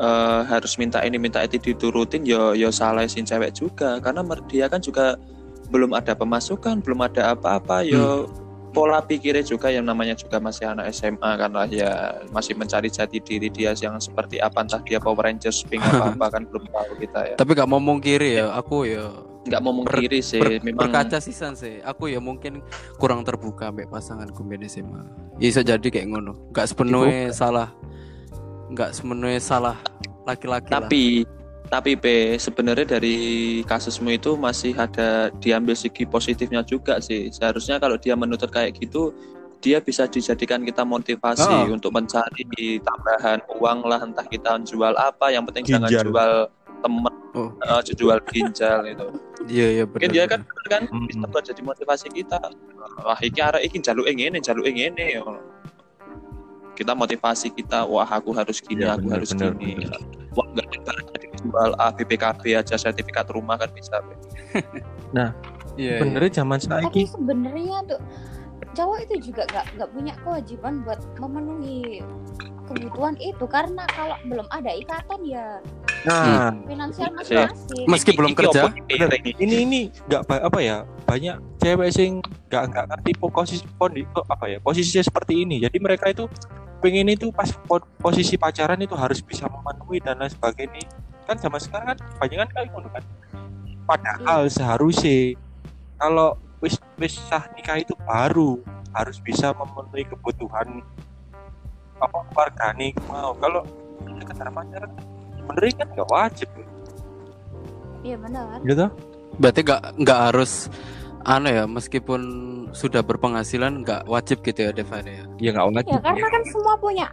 [SPEAKER 5] eh, harus minta ini minta itu diturutin ya ya salah sin cewek juga. Karena dia kan juga belum ada pemasukan, belum ada apa-apa ya pola pikirnya juga yang namanya juga masih anak SMA kan lah ya. Masih mencari jati diri dia yang seperti apa entah dia Power Rangers pink apa [laughs] apa kan belum tahu kita ya.
[SPEAKER 3] Tapi gak mau mungkiri ya aku ya
[SPEAKER 5] nggak mau
[SPEAKER 3] Ber-
[SPEAKER 5] mengkiri sih
[SPEAKER 3] ber-
[SPEAKER 5] memang
[SPEAKER 3] berkaca sisan sih. Aku ya mungkin kurang terbuka mbak pasanganku mbak SMA bisa jadi kayak ngono. Nggak sepenuhnya salah nggak sepenuhnya salah laki-laki lah.
[SPEAKER 5] tapi tapi P sebenarnya dari kasusmu itu masih ada diambil segi positifnya juga sih seharusnya kalau dia menuntut kayak gitu dia bisa dijadikan kita motivasi
[SPEAKER 3] Ah.
[SPEAKER 5] untuk mencari tambahan uang lah entah kita jual apa yang penting jangan
[SPEAKER 2] Ginjal.
[SPEAKER 5] jual temen
[SPEAKER 3] Oh.
[SPEAKER 5] eh, jual ginjal itu
[SPEAKER 3] iya iya benar
[SPEAKER 5] dia kan kan
[SPEAKER 2] Mm-mm.
[SPEAKER 5] bisa buat jadi motivasi kita wah iki arek iki jaluk ini jaluk ini kita motivasi kita wah aku harus gini
[SPEAKER 2] Iya,
[SPEAKER 5] aku
[SPEAKER 2] bener,
[SPEAKER 5] harus
[SPEAKER 2] bener,
[SPEAKER 5] gini
[SPEAKER 2] bener.
[SPEAKER 5] wah enggak ada jual A BPKB aja sertifikat rumah kan bisa Be.
[SPEAKER 3] iya iya.
[SPEAKER 2] Benernya zaman
[SPEAKER 4] Tapi
[SPEAKER 2] saiki
[SPEAKER 4] sebenarnya tuh cowok itu juga gak, nggak punya kewajiban buat memenuhi kebutuhan itu. Karena kalau belum ada ikatan ya
[SPEAKER 2] Nah,
[SPEAKER 4] finansial
[SPEAKER 5] Iya.
[SPEAKER 4] masing-masing.
[SPEAKER 3] Meski belum kerja.
[SPEAKER 5] ini
[SPEAKER 2] ini nggak apa ya banyak cewek sing nggak nggak ngerti po- posisi apa ya posisinya seperti ini. Jadi mereka itu pengen itu pas po- posisi pacaran itu harus bisa memenuhi dan lain sebagainya. Kan zaman sekarang kan banyak kan kayak gitu kan. Padahal seharusnya kalau wis wis sah nikah itu baru harus bisa memenuhi kebutuhan apa keluarga nih mau. Kalau sekedar pacaran bener kan nggak wajib.
[SPEAKER 4] Iya benar.
[SPEAKER 2] gitu?
[SPEAKER 3] Berarti nggak nggak harus anu ya meskipun sudah berpenghasilan nggak wajib gitu ya Devane ya?
[SPEAKER 2] Ya nggak wajib.
[SPEAKER 4] Ya karena kan semua punya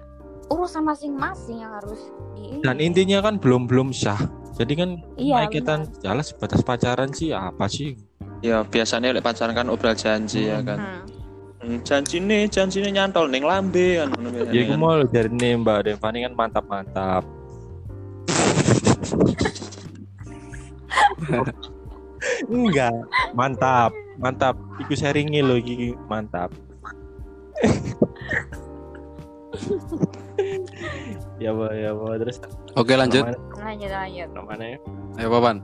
[SPEAKER 4] urusan masing-masing yang harus di
[SPEAKER 2] dan intinya kan belum belum sah. Jadi kan
[SPEAKER 4] Iya,
[SPEAKER 2] kita jalan sebatas pacaran sih apa sih
[SPEAKER 5] Ya biasanya lek pacaran kan obral janji ya kan.
[SPEAKER 4] Hmm.
[SPEAKER 5] Hmm, janji nih, janji nih nyantol ning lambe kan.
[SPEAKER 2] Ya gue
[SPEAKER 5] kan.
[SPEAKER 2] mau dari nih Mbak Devani kan mantap-mantap. [laughs] Enggak, mantap, mantap. Iku sharingi lo iki mantap. [laughs] ya boh, ya boh. Terus
[SPEAKER 3] Oke lanjut.
[SPEAKER 4] Lanjut lanjut.
[SPEAKER 2] namanya ya?
[SPEAKER 3] Ayo Papan.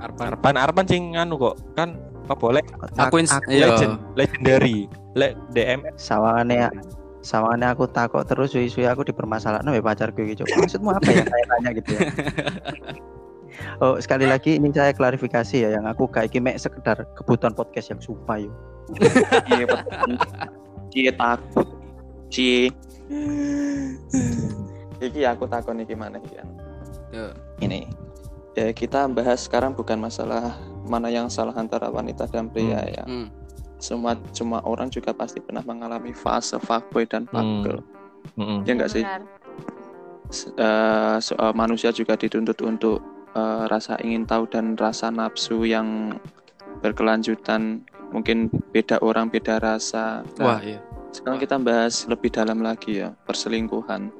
[SPEAKER 3] Arpan.
[SPEAKER 2] Arpan, Arpan sing anu kok kan apa boleh
[SPEAKER 3] Aku iya.
[SPEAKER 2] legend, legendary, le DM
[SPEAKER 1] sawangane sawangane aku takut terus suwi-suwi aku dipermasalahkan ya pacarku gitu. Maksudmu apa ya saya tanya gitu ya. [laughs] Oh, sekali lagi ini saya klarifikasi ya yang aku kayak gini sekedar kebutuhan podcast yang sumpah yuk. [laughs]
[SPEAKER 5] Iya, betul. Cie takut. Cie. Iki aku takon iki mana iki kan.
[SPEAKER 3] Yo.
[SPEAKER 5] Ini ya kita bahas sekarang bukan masalah mana yang salah antara wanita dan pria ya.
[SPEAKER 3] Hmm.
[SPEAKER 5] Semua cuma orang juga pasti pernah mengalami fase fuckboy dan fuckgirl.
[SPEAKER 2] Mm-mm.
[SPEAKER 5] Ya enggak sih? Eh, so- eh, manusia juga dituntut untuk eh, rasa ingin tahu dan rasa nafsu yang berkelanjutan. Mungkin beda orang beda rasa. Nah,
[SPEAKER 3] Wah iya.
[SPEAKER 5] Sekarang kita bahas lebih dalam lagi ya, perselingkuhan.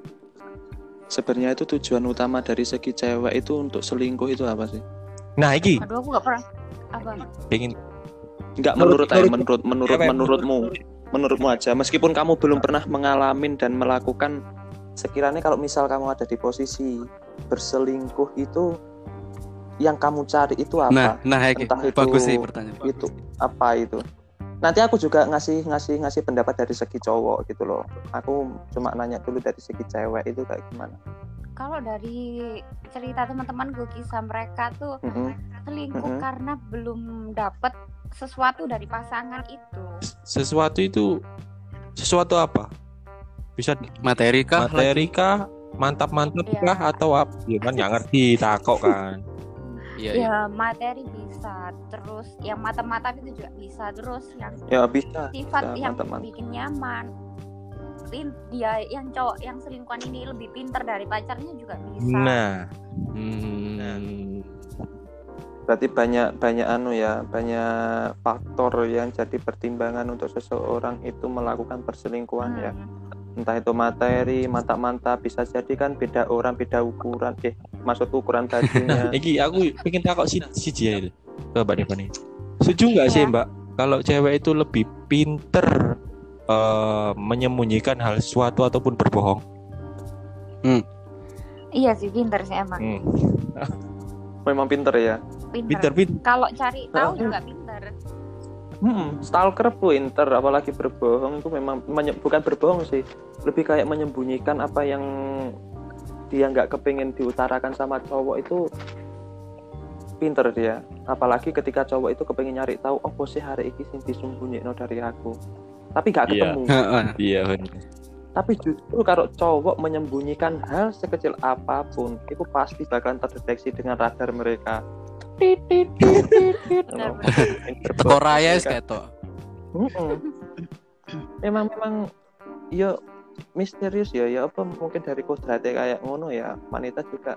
[SPEAKER 5] Sebenarnya itu tujuan utama dari segi cewek itu untuk selingkuh itu apa sih?
[SPEAKER 2] Nah, iki
[SPEAKER 4] Aduh aku gak pernah. Apa?
[SPEAKER 2] pengen
[SPEAKER 5] Enggak
[SPEAKER 2] Menurut-
[SPEAKER 5] menurut menurut
[SPEAKER 2] menurut-
[SPEAKER 5] menurutmu. Menurutmu aja meskipun kamu belum pernah mengalami dan melakukan sekiranya kalau misal kamu ada di posisi berselingkuh itu yang kamu cari itu
[SPEAKER 3] Nah,
[SPEAKER 5] apa?
[SPEAKER 3] nah iki.
[SPEAKER 5] Entah itu-
[SPEAKER 3] Bagus sih pertanyaan.
[SPEAKER 5] Itu apa itu? Nanti aku juga ngasih ngasih ngasih pendapat dari segi cowok gitu loh. Aku cuma nanya dulu dari segi cewek itu kayak gimana.
[SPEAKER 4] Kalau dari cerita teman-teman gue kisah mereka tuh
[SPEAKER 5] Mm-mm.
[SPEAKER 4] selingkuh
[SPEAKER 5] Mm-mm.
[SPEAKER 4] karena belum dapet sesuatu dari pasangan itu.
[SPEAKER 2] sesuatu itu sesuatu apa? Bisa
[SPEAKER 3] Materi kah?
[SPEAKER 2] materi kah? Mantap-mantap
[SPEAKER 4] Iya.
[SPEAKER 2] kah atau apa? Ya kan nggak ngerti takok kan. [laughs]
[SPEAKER 3] Iya, iya.
[SPEAKER 4] Ya materi bisa, terus yang mata-mata itu juga bisa, terus yang
[SPEAKER 5] Ya bisa.
[SPEAKER 4] sifat
[SPEAKER 5] bisa,
[SPEAKER 4] yang
[SPEAKER 5] teman-teman.
[SPEAKER 4] bikin nyaman. Pin- Dia yang cowok yang selingkuhan ini lebih pinter dari pacarnya juga bisa.
[SPEAKER 2] Nah,
[SPEAKER 3] Hmm.
[SPEAKER 5] Berarti banyak banyak anu ya, banyak faktor yang jadi pertimbangan untuk seseorang itu melakukan perselingkuhan ya.
[SPEAKER 4] Hmm.
[SPEAKER 5] Entah itu materi, mantap-mantap bisa jadi kan beda orang, beda ukuran. Eh, maksud ukuran [laughs] bajunya.
[SPEAKER 2] iki aku pengen takok si si Jiel ke Mbak Devani. Setuju nggak sih
[SPEAKER 4] Iya.
[SPEAKER 2] Mbak kalau cewek itu lebih pinter eh, menyembunyikan hal sesuatu ataupun berbohong?
[SPEAKER 4] Iya sih pinter sih emang.
[SPEAKER 2] Hmm.
[SPEAKER 5] Memang pinter ya.
[SPEAKER 4] Pinter.
[SPEAKER 2] Pinter pinter.
[SPEAKER 4] Kalau cari tahu
[SPEAKER 5] Oh.
[SPEAKER 4] juga pinter.
[SPEAKER 5] Hmm, stalker pinter, apalagi berbohong itu memang menye- bukan berbohong sih, lebih kayak menyembunyikan apa yang dia nggak kepingin diutarakan sama cowok itu pinter dia. Apalagi ketika cowok itu kepingin nyari tahu, oh sih hari ini sing disembunyikan dari aku, tapi nggak
[SPEAKER 2] Iya.
[SPEAKER 5] ketemu.
[SPEAKER 2] Iya.
[SPEAKER 5] Tapi justru kalau cowok menyembunyikan hal sekecil apa pun, itu pasti bakalan terdeteksi dengan radar mereka. Tit, tit, tit, tit, Oh, kan. memang memang yo misterius ya ya apa mungkin dari kodratnya kayak ngono ya wanita juga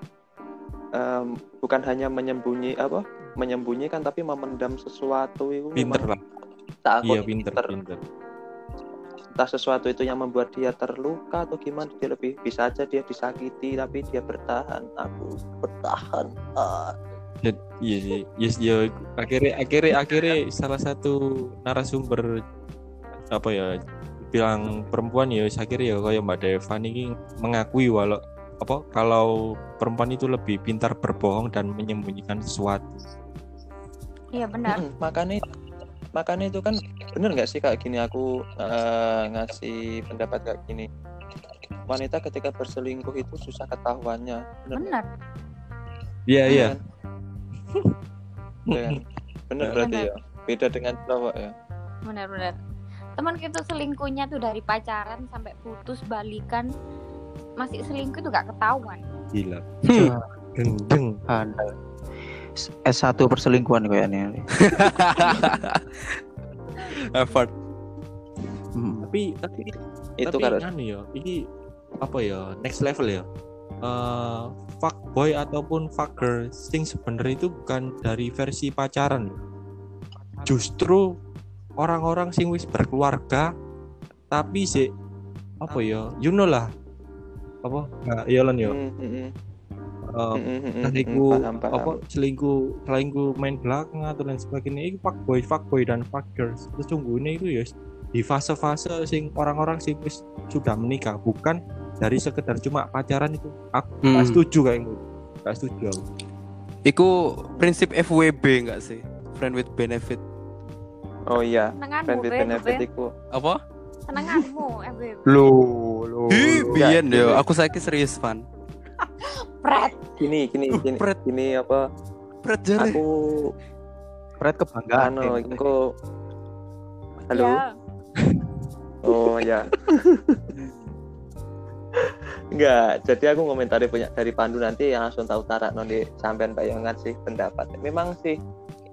[SPEAKER 5] em, bukan hanya menyembunyi apa menyembunyikan tapi memendam sesuatu itu
[SPEAKER 2] Pinter lah.
[SPEAKER 5] tak
[SPEAKER 2] Iya
[SPEAKER 5] pinter.
[SPEAKER 2] pinter.
[SPEAKER 5] entah sesuatu itu yang membuat dia terluka atau gimana dia lebih bisa aja dia disakiti tapi dia bertahan aku bertahan ah.
[SPEAKER 2] Dan- Iya sih. Yes, ya akhirnya akhirnya akhirnya salah satu narasumber apa ya bilang perempuan ya akhirnya ya kayak Mbak Devan ini mengakui walau apa kalau perempuan itu lebih pintar berbohong dan menyembunyikan sesuatu.
[SPEAKER 4] Iya benar.
[SPEAKER 5] Mm, makanya makanya itu kan bener nggak sih kayak gini aku eh, ngasih pendapat kayak gini wanita ketika berselingkuh itu susah ketahuannya bener nggak?
[SPEAKER 4] Benar.
[SPEAKER 2] Iya iya.
[SPEAKER 5] Kan? Iya kan? bener berarti
[SPEAKER 4] Bener.
[SPEAKER 5] ya beda dengan cowok ya
[SPEAKER 4] Benar benar. Teman kita selingkuhnya tuh dari pacaran sampai putus balikan masih selingkuh tuh gak ketahuan.
[SPEAKER 2] Gila.
[SPEAKER 3] Hmm. [laughs]
[SPEAKER 2] Gendeng.
[SPEAKER 1] Anda S1 perselingkuhan kayaknya. [laughs]
[SPEAKER 3] Effort.
[SPEAKER 1] Hmm.
[SPEAKER 2] Tapi tapi
[SPEAKER 5] itu
[SPEAKER 2] anu ya, ini apa ya next level ya. Eh fuckboy ataupun fucker sing sebenarnya itu bukan dari versi pacaran. justru orang-orang sing wis berkeluarga tapi sih apa ya you know lah. Apa? Nah, iya lan yo.
[SPEAKER 5] Paham.
[SPEAKER 2] apa selingkuh selingkuh main belakang atau lain sebagainya. Itu fuck boy fuck boy dan fuck girls sesungguhnya itu ya di fase-fase sing orang-orang sing wis sudah menikah. Bukan dari sekedar cuma pacaran itu aku
[SPEAKER 3] Hmm.
[SPEAKER 2] gak setuju kayak gitu gak setuju aku
[SPEAKER 3] Iku prinsip FWB enggak sih? Friend with benefit.
[SPEAKER 5] Oh iya,
[SPEAKER 4] Senenganmu,
[SPEAKER 5] friend with benefit iku.
[SPEAKER 3] Apa?
[SPEAKER 4] Senenganmu, FBB.
[SPEAKER 2] lo lo
[SPEAKER 3] Ih,
[SPEAKER 5] enggak,
[SPEAKER 3] biyen
[SPEAKER 5] gini.
[SPEAKER 3] yo, aku saiki serius fan.
[SPEAKER 4] Pret.
[SPEAKER 5] Gini, gini,
[SPEAKER 3] Uh,
[SPEAKER 5] gini,
[SPEAKER 3] pret.
[SPEAKER 5] gini apa?
[SPEAKER 3] Pret jare.
[SPEAKER 5] Aku
[SPEAKER 1] Pret kebanggaan.
[SPEAKER 5] anu,
[SPEAKER 1] Din.
[SPEAKER 5] engko Halo.
[SPEAKER 4] Ya. [laughs]
[SPEAKER 5] Oh ya. [laughs] Enggak, jadi aku ngomentari punya dari Pandu nanti yang langsung tahu tarak nanti sampean bayangan sih pendapat. Memang sih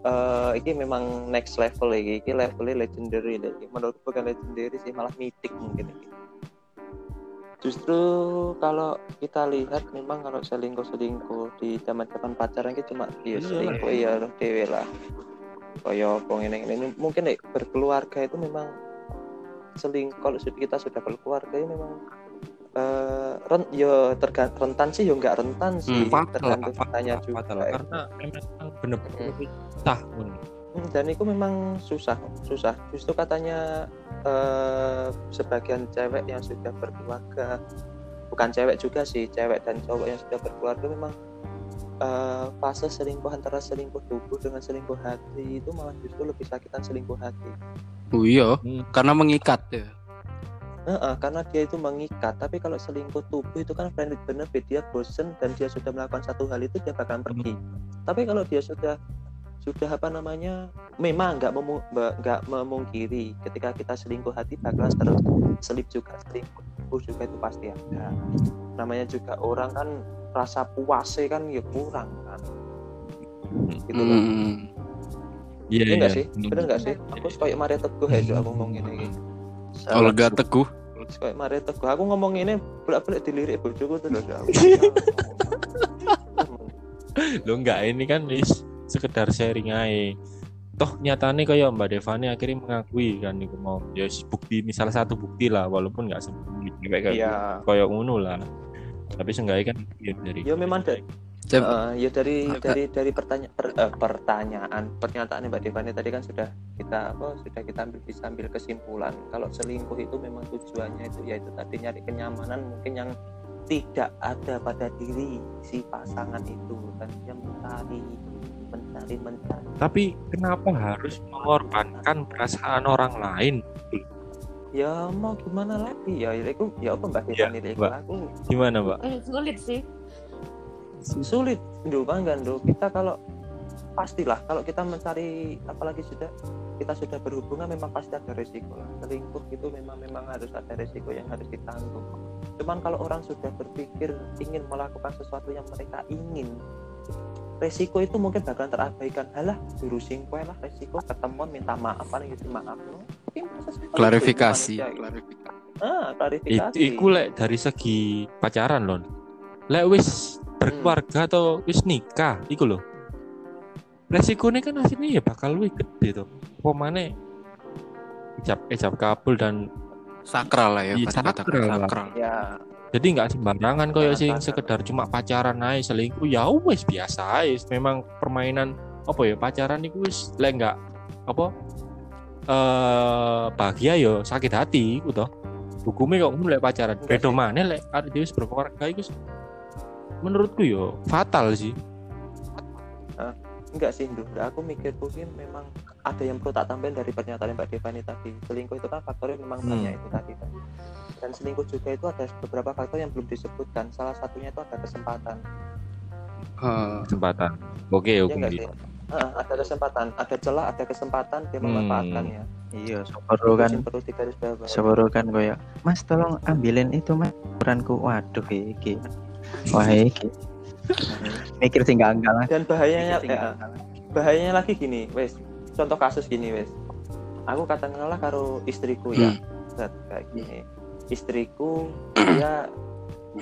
[SPEAKER 5] eh ini memang next level lagi, ini levelnya legendary lagi. Menurutku bukan legendary sih, malah mythic mungkin ini. Justru kalau kita lihat memang kalau selingkuh selingkuh di zaman zaman pacaran itu cuma
[SPEAKER 2] Iya
[SPEAKER 5] ya
[SPEAKER 2] lah.
[SPEAKER 5] selingkuh ya dewe lah. Kaya apa ngene ini mungkin nek berkeluarga itu memang selingkuh kalau kita sudah berkeluarga ini memang eh ren, ya tergan- rentan sih ya enggak rentan sih
[SPEAKER 3] Hmm,
[SPEAKER 2] fatal
[SPEAKER 5] tergantung
[SPEAKER 2] fatal,
[SPEAKER 5] kitanya juga
[SPEAKER 2] fatal. karena memang bener-bener sah ngono.
[SPEAKER 5] Hmm, dan itu memang susah susah justru katanya eh sebagian cewek yang sudah berkeluarga bukan cewek juga sih cewek dan cowok yang sudah berkeluarga memang eh, fase selingkuh antara selingkuh tubuh dengan selingkuh hati itu malah justru lebih sakitan selingkuh hati
[SPEAKER 3] Oh iya,
[SPEAKER 2] Hmm.
[SPEAKER 3] karena mengikat ya.
[SPEAKER 5] Heeh, karena dia itu mengikat tapi kalau selingkuh tubuh itu kan friend with benefit dia bosen dan dia sudah melakukan satu hal itu dia bakalan pergi tapi kalau dia sudah sudah apa namanya memang nggak memu- nggak memungkiri ketika kita selingkuh hati bakalan terus selip juga selingkuh tubuh juga itu pasti ada namanya juga orang kan rasa puasnya kan ya kurang kan gitu loh
[SPEAKER 3] Hmm.
[SPEAKER 2] Iya
[SPEAKER 5] Iya
[SPEAKER 2] iya.
[SPEAKER 5] sih? Bener nggak sih? Aku kayak Maria Teguh Jo, aku ngomong gini.
[SPEAKER 3] Olga Teguh.
[SPEAKER 5] Kayak Maria Teguh. Aku ngomong ini bolak-balik dilirik bojoku tuh
[SPEAKER 2] lo [laughs] enggak ini kan wis sekedar sharing aja toh nyatanya kayak Mbak Devani akhirnya mengakui kan itu mau ya bukti misalnya satu bukti lah walaupun nggak sepenuhnya kayak kayak
[SPEAKER 5] Iya.
[SPEAKER 2] kayak ngono lah tapi seenggaknya kan ya dari
[SPEAKER 5] Ya memang da- Eh, ya dari
[SPEAKER 3] Agak-
[SPEAKER 5] dari dari pertanya- per- eh, pertanyaan pernyataan Mbak Devani tadi kan sudah kita apa sudah kita ambil bisa ambil kesimpulan. Kalau selingkuh itu memang tujuannya itu yaitu tadi nyari kenyamanan mungkin yang tidak ada pada diri si pasangan itu dan dia mencari mencari mencari.
[SPEAKER 2] Tapi kenapa harus mengorbankan perasaan orang lain?
[SPEAKER 5] Ya mau gimana lagi? Ya itu ya apa mbak
[SPEAKER 2] Iya,
[SPEAKER 5] Devani? Itu
[SPEAKER 2] Mbak.
[SPEAKER 5] aku
[SPEAKER 2] gimana Mbak?
[SPEAKER 4] Eh, sulit sih.
[SPEAKER 5] Sulit Ndo bangga Ndo kita kalau pastilah kalau kita mencari apalagi sudah kita sudah berhubungan memang pasti ada resiko lah. Selingkuh itu memang memang harus ada resiko yang harus ditanggung. Cuman kalau orang sudah berpikir ingin melakukan sesuatu yang mereka ingin resiko itu mungkin bakalan terabaikan. Halah juru singkwe lah resiko ketemuan minta maaf paling itu maaf. Mungkin proses itu
[SPEAKER 3] Klarifikasi.
[SPEAKER 5] ah klarifikasi.
[SPEAKER 2] Itu iku lek dari segi pacaran loh lek wis berkeluarga atau wis nikah iku loh resikonya kan akhirnya ya bakal lebih gede tuh pemane ijab ijab kabul dan
[SPEAKER 3] sakral lah ya
[SPEAKER 2] Iya, sakral lah.
[SPEAKER 3] sakral.
[SPEAKER 5] ya.
[SPEAKER 2] Jadi nggak sembarangan kayak sing
[SPEAKER 5] Sangat
[SPEAKER 2] sekedar cuma pacaran aja selingkuh ya wes biasa aja memang permainan apa ya pacaran itu wis lek nggak apa eh bahagia yo sakit hati itu toh hukumnya kok lek pacaran.
[SPEAKER 5] Sih.
[SPEAKER 2] mana lek ada dia berkeluarga itu menurutku yo fatal sih
[SPEAKER 5] Enggak sih, Ndu. Nggak, Aku mikir mungkin memang ada yang perlu tak tambahin dari pernyataan Mbak Devani tadi. Selingkuh itu kan faktornya memang
[SPEAKER 2] Hmm.
[SPEAKER 5] banyak itu tadi kan. Dan selingkuh juga itu ada beberapa faktor yang belum disebutkan. Salah satunya itu ada kesempatan.
[SPEAKER 3] Eh,
[SPEAKER 2] kesempatan oke
[SPEAKER 5] Ya
[SPEAKER 2] oke?
[SPEAKER 5] Ah, ada kesempatan, ada celah, ada kesempatan dia memanfaatkannya.
[SPEAKER 1] Iya, sepuro
[SPEAKER 5] Itu
[SPEAKER 1] kan
[SPEAKER 5] sih perlu digarisbawahi.
[SPEAKER 1] sepuro kan koyo Mas tolong ambilin itu Mas ukuranku. Waduh iki. Wah iki. Mikir sih enggak enggak lah.
[SPEAKER 5] Dan bahayanya ya,
[SPEAKER 1] lah.
[SPEAKER 5] bahayanya lagi gini, wes. Contoh kasus gini, wes. Aku katakanlah karo istriku ya. Set, kayak gini. Istriku dia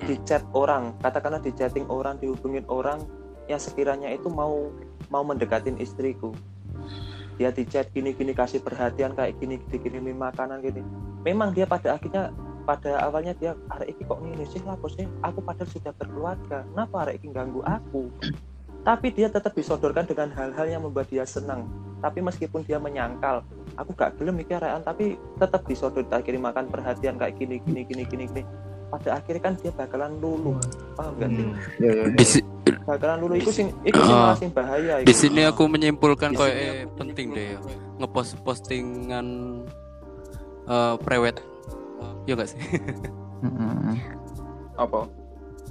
[SPEAKER 5] di chat orang, katakanlah di chatting orang, dihubungin orang yang sekiranya itu mau mau mendekatin istriku. dia di chat gini-gini kasih perhatian kayak gini dikirimin makanan gini memang dia pada akhirnya pada awalnya dia arek iki kok ngene sih lah sih? Aku padahal sudah berkeluarga kenapa arek iki ganggu aku? Tapi dia tetap disodorkan dengan hal-hal yang membuat dia senang. Tapi meskipun dia menyangkal aku gak gelem mikir arekan tapi tetap disodor tak kirim makan perhatian kayak gini gini gini gini gini. Pada akhirnya kan dia bakalan lulu paham gak sih?
[SPEAKER 1] Ya, ya,
[SPEAKER 3] Di, si-
[SPEAKER 5] bakalan lulu itu sing itu sing
[SPEAKER 3] Ah.
[SPEAKER 5] sing bahaya
[SPEAKER 3] di sini aku menyimpulkan kok eh, penting deh ya. ngepost postingan eh prewed ya enggak sih?
[SPEAKER 1] Mm-mm.
[SPEAKER 5] apa?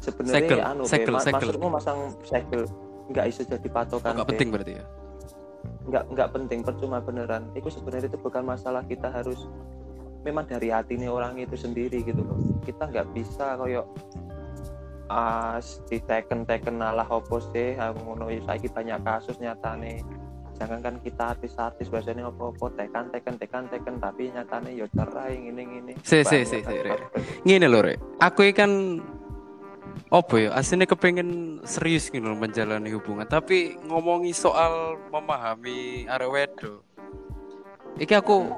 [SPEAKER 5] Sebenarnya
[SPEAKER 3] Segel,
[SPEAKER 5] anu Be,
[SPEAKER 3] segel,
[SPEAKER 5] ma-
[SPEAKER 3] segel.
[SPEAKER 5] maksudmu masang segel nggak iso jadi patokan
[SPEAKER 3] nggak
[SPEAKER 5] Be.
[SPEAKER 3] penting berarti ya?
[SPEAKER 5] Nggak nggak penting percuma beneran. Itu sebenarnya itu bukan masalah kita harus memang dari hati nih orang itu sendiri gitu loh. Kita nggak bisa koyo as diteken teken alah opo sih? Aku ngono ya saiki banyak kasus nyatane. jangan kan kita artis-artis biasanya opo-opo tekan tekan tekan tekan tapi nyatane yo cerai ngene ngene.
[SPEAKER 3] Si, si, si, si, Rek. ngene loh rek. Aku ini kan apa ya aslinya kepengen serius gitu menjalani hubungan tapi ngomongi soal memahami arek wedo iki aku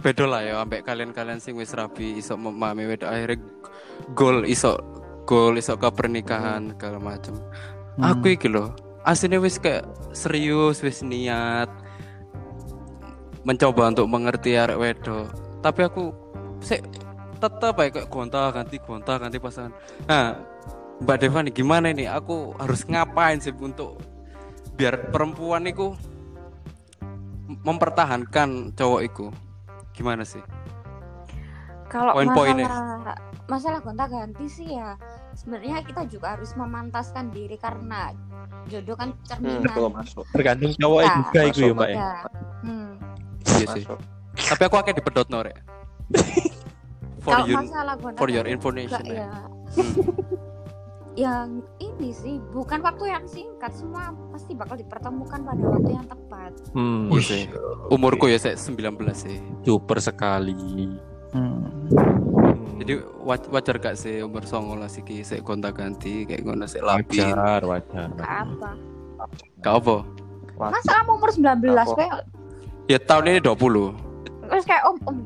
[SPEAKER 3] beda lah ya ambek kalian-kalian sing wis rapi iso memahami wedo akhirnya goal iso goal iso ke pernikahan segala macam
[SPEAKER 1] Hmm.
[SPEAKER 3] aku iki loh aslinya wis kayak serius wis niat mencoba untuk mengerti arek wedo tapi aku sik tetap baik kayak gonta ganti gonta ganti pasangan. Nah Mbak Deva nih gimana ini? Aku harus ngapain sih untuk biar perempuan itu mempertahankan cowok itu gimana sih?
[SPEAKER 4] Kalau
[SPEAKER 3] Poin-poinnya.
[SPEAKER 4] masalah masalah gonta ganti sih ya sebenarnya kita juga harus memantaskan diri karena jodoh kan
[SPEAKER 5] hmm,
[SPEAKER 4] cerminan.
[SPEAKER 5] betul masuk
[SPEAKER 2] tergantung cowok
[SPEAKER 4] Ya,
[SPEAKER 2] juga itu ya mbak ya
[SPEAKER 4] Ya. Hmm.
[SPEAKER 3] iya sih tapi aku akan dipedot no rek [laughs] for
[SPEAKER 4] Kalau
[SPEAKER 3] your
[SPEAKER 4] masalah
[SPEAKER 3] for your information
[SPEAKER 4] juga
[SPEAKER 3] ya.
[SPEAKER 4] ya.
[SPEAKER 3] Hmm. [laughs]
[SPEAKER 4] yang ini sih bukan waktu yang singkat semua pasti bakal dipertemukan pada waktu yang tepat.
[SPEAKER 2] hmm,
[SPEAKER 3] Iya sih. umurku ya saya 19 sih
[SPEAKER 2] super sekali
[SPEAKER 1] Hmm.
[SPEAKER 3] Jadi wa- wajar gak sih umur songo lah sih saya gonta ganti kayak ngono sih lapi
[SPEAKER 2] wajar wajar
[SPEAKER 4] apa.
[SPEAKER 3] gak apa
[SPEAKER 4] Masa kamu umur 19
[SPEAKER 5] Apa?
[SPEAKER 4] kayak
[SPEAKER 3] ya tahun ini 20
[SPEAKER 4] terus kayak om om.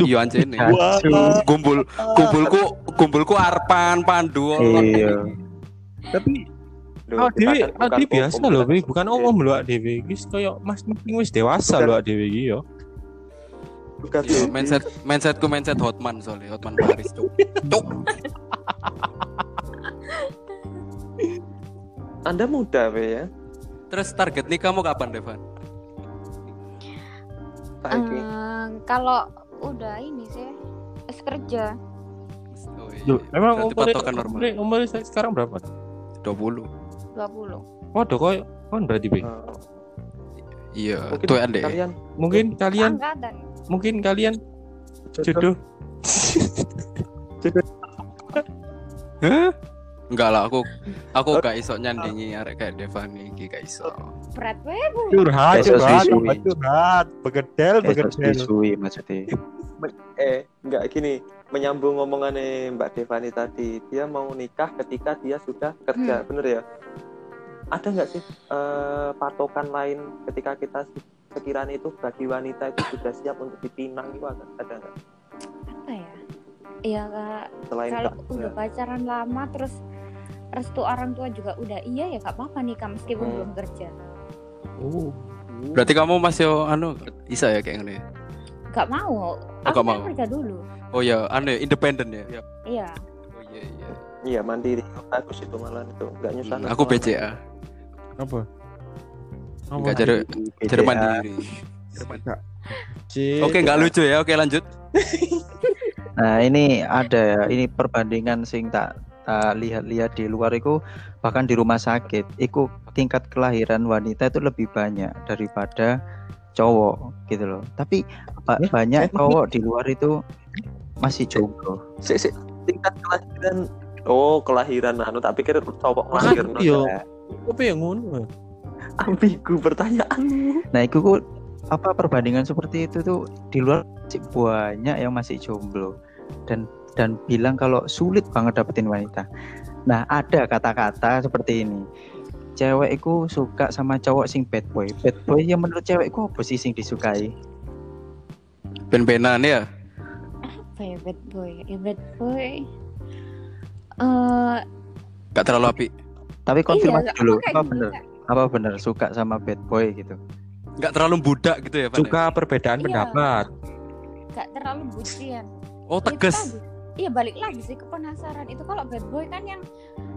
[SPEAKER 3] iya anjir nih
[SPEAKER 1] Aduh.
[SPEAKER 3] kumpul kumpulku kumpulku arpan pandu
[SPEAKER 1] Iya.
[SPEAKER 2] tapi
[SPEAKER 5] Loh,
[SPEAKER 2] Oh, Dewi, Dewi biasa loh,
[SPEAKER 5] bukan
[SPEAKER 2] omom loh, Dewi. Wis koyo Mas Mungkin wis dewasa loh, Dewi iki yo.
[SPEAKER 5] Bukan
[SPEAKER 3] Iya,
[SPEAKER 5] Dewi.
[SPEAKER 3] mindset mindsetku mindset Hotman soalnya Hotman Paris cuk. Cuk. [laughs]
[SPEAKER 5] Anda muda Be ya
[SPEAKER 3] Terus target nih kamu kapan Devan?
[SPEAKER 4] Eh, kalau udah ini sih es kerja
[SPEAKER 3] Oh, iya, iya.
[SPEAKER 2] emang
[SPEAKER 3] normal
[SPEAKER 2] umur, umur saya sekarang berapa?
[SPEAKER 3] 20
[SPEAKER 4] 20.
[SPEAKER 2] Waduh, kok kan berarti Bi.
[SPEAKER 5] Eh,
[SPEAKER 3] Iya,
[SPEAKER 5] mungkin
[SPEAKER 3] tuh ande.
[SPEAKER 5] kalian
[SPEAKER 2] Mungkin kalian,
[SPEAKER 4] Angkatan.
[SPEAKER 2] Mungkin kalian jodoh.
[SPEAKER 3] Hah? Enggak lah, aku aku gak iso nyandingi arek kayak Devan iki gak iso.
[SPEAKER 4] Berat.
[SPEAKER 2] Curhat,
[SPEAKER 1] Besok
[SPEAKER 2] curhat,
[SPEAKER 1] siswi.
[SPEAKER 2] curhat, begedel, begedel.
[SPEAKER 1] siswi maksudnya.
[SPEAKER 5] eh nggak gini menyambung omongannya Mbak Devani tadi dia mau nikah ketika dia sudah kerja
[SPEAKER 4] Hmm.
[SPEAKER 5] bener ya ada nggak sih eh, patokan lain ketika kita sekiranya itu bagi wanita itu sudah siap untuk dipinang itu ada ada nggak
[SPEAKER 4] Apa ya? Ya Kak,
[SPEAKER 5] selain
[SPEAKER 4] kalau
[SPEAKER 5] kerja?
[SPEAKER 4] udah pacaran lama terus restu orang tua juga udah iya ya gak apa-apa nikah meskipun
[SPEAKER 5] Hmm.
[SPEAKER 4] belum kerja.
[SPEAKER 2] Oh.
[SPEAKER 3] Berarti kamu masih anu isa ya kayak gini.
[SPEAKER 4] Gak mau.
[SPEAKER 3] Oh,
[SPEAKER 4] Aku
[SPEAKER 3] gak
[SPEAKER 4] kan
[SPEAKER 3] mau.
[SPEAKER 4] kerja dulu.
[SPEAKER 3] Oh ya, anu ya, independen ya.
[SPEAKER 4] Iya.
[SPEAKER 3] Oh iya iya.
[SPEAKER 5] iya mandiri bagus itu malah itu nggak nyusah
[SPEAKER 3] Hmm, aku BCA.
[SPEAKER 2] Apa?
[SPEAKER 3] Enggak jadi jadi
[SPEAKER 1] BCA.
[SPEAKER 3] mandiri. Oke, nggak lucu ya. Oke, lanjut. [laughs]
[SPEAKER 1] Nah ini ada ya, ini perbandingan sing tak tak lihat-lihat di luar itu bahkan di rumah sakit, itu tingkat kelahiran wanita itu lebih banyak daripada cowok gitu loh. Tapi ba-
[SPEAKER 2] Eh,
[SPEAKER 1] banyak
[SPEAKER 2] eh,
[SPEAKER 1] cowok di luar itu masih jomblo.
[SPEAKER 5] si, si, tingkat kelahiran oh kelahiran anu tak pikir cowok
[SPEAKER 2] Makanya
[SPEAKER 5] lahir
[SPEAKER 2] iya.
[SPEAKER 5] no.
[SPEAKER 2] Apa yang ngono?
[SPEAKER 5] Ambigu pertanyaanmu
[SPEAKER 1] Nah itu kok apa perbandingan seperti itu tuh di luar masih banyak yang masih jomblo dan dan bilang kalau sulit banget dapetin wanita. Nah ada kata-kata seperti ini. cewek iku suka sama cowok sing bad boy. Bad boy yang menurut cewek iku apa sih sing disukai?
[SPEAKER 3] Ben-benan ya.
[SPEAKER 4] apa ya bad boy ya bad boy eh
[SPEAKER 3] Gak terlalu api.
[SPEAKER 1] Tapi konfirmasi
[SPEAKER 4] iya,
[SPEAKER 1] dulu, apa
[SPEAKER 4] gitu,
[SPEAKER 1] bener? Apa bener suka sama bad boy gitu?
[SPEAKER 3] Gak terlalu budak gitu ya, Pan?
[SPEAKER 2] Suka perbedaan
[SPEAKER 4] Iya.
[SPEAKER 2] pendapat.
[SPEAKER 4] gak terlalu bucin
[SPEAKER 3] Oh, tegas.
[SPEAKER 4] Iya balik lagi sih ke penasaran itu kalau bad boy kan yang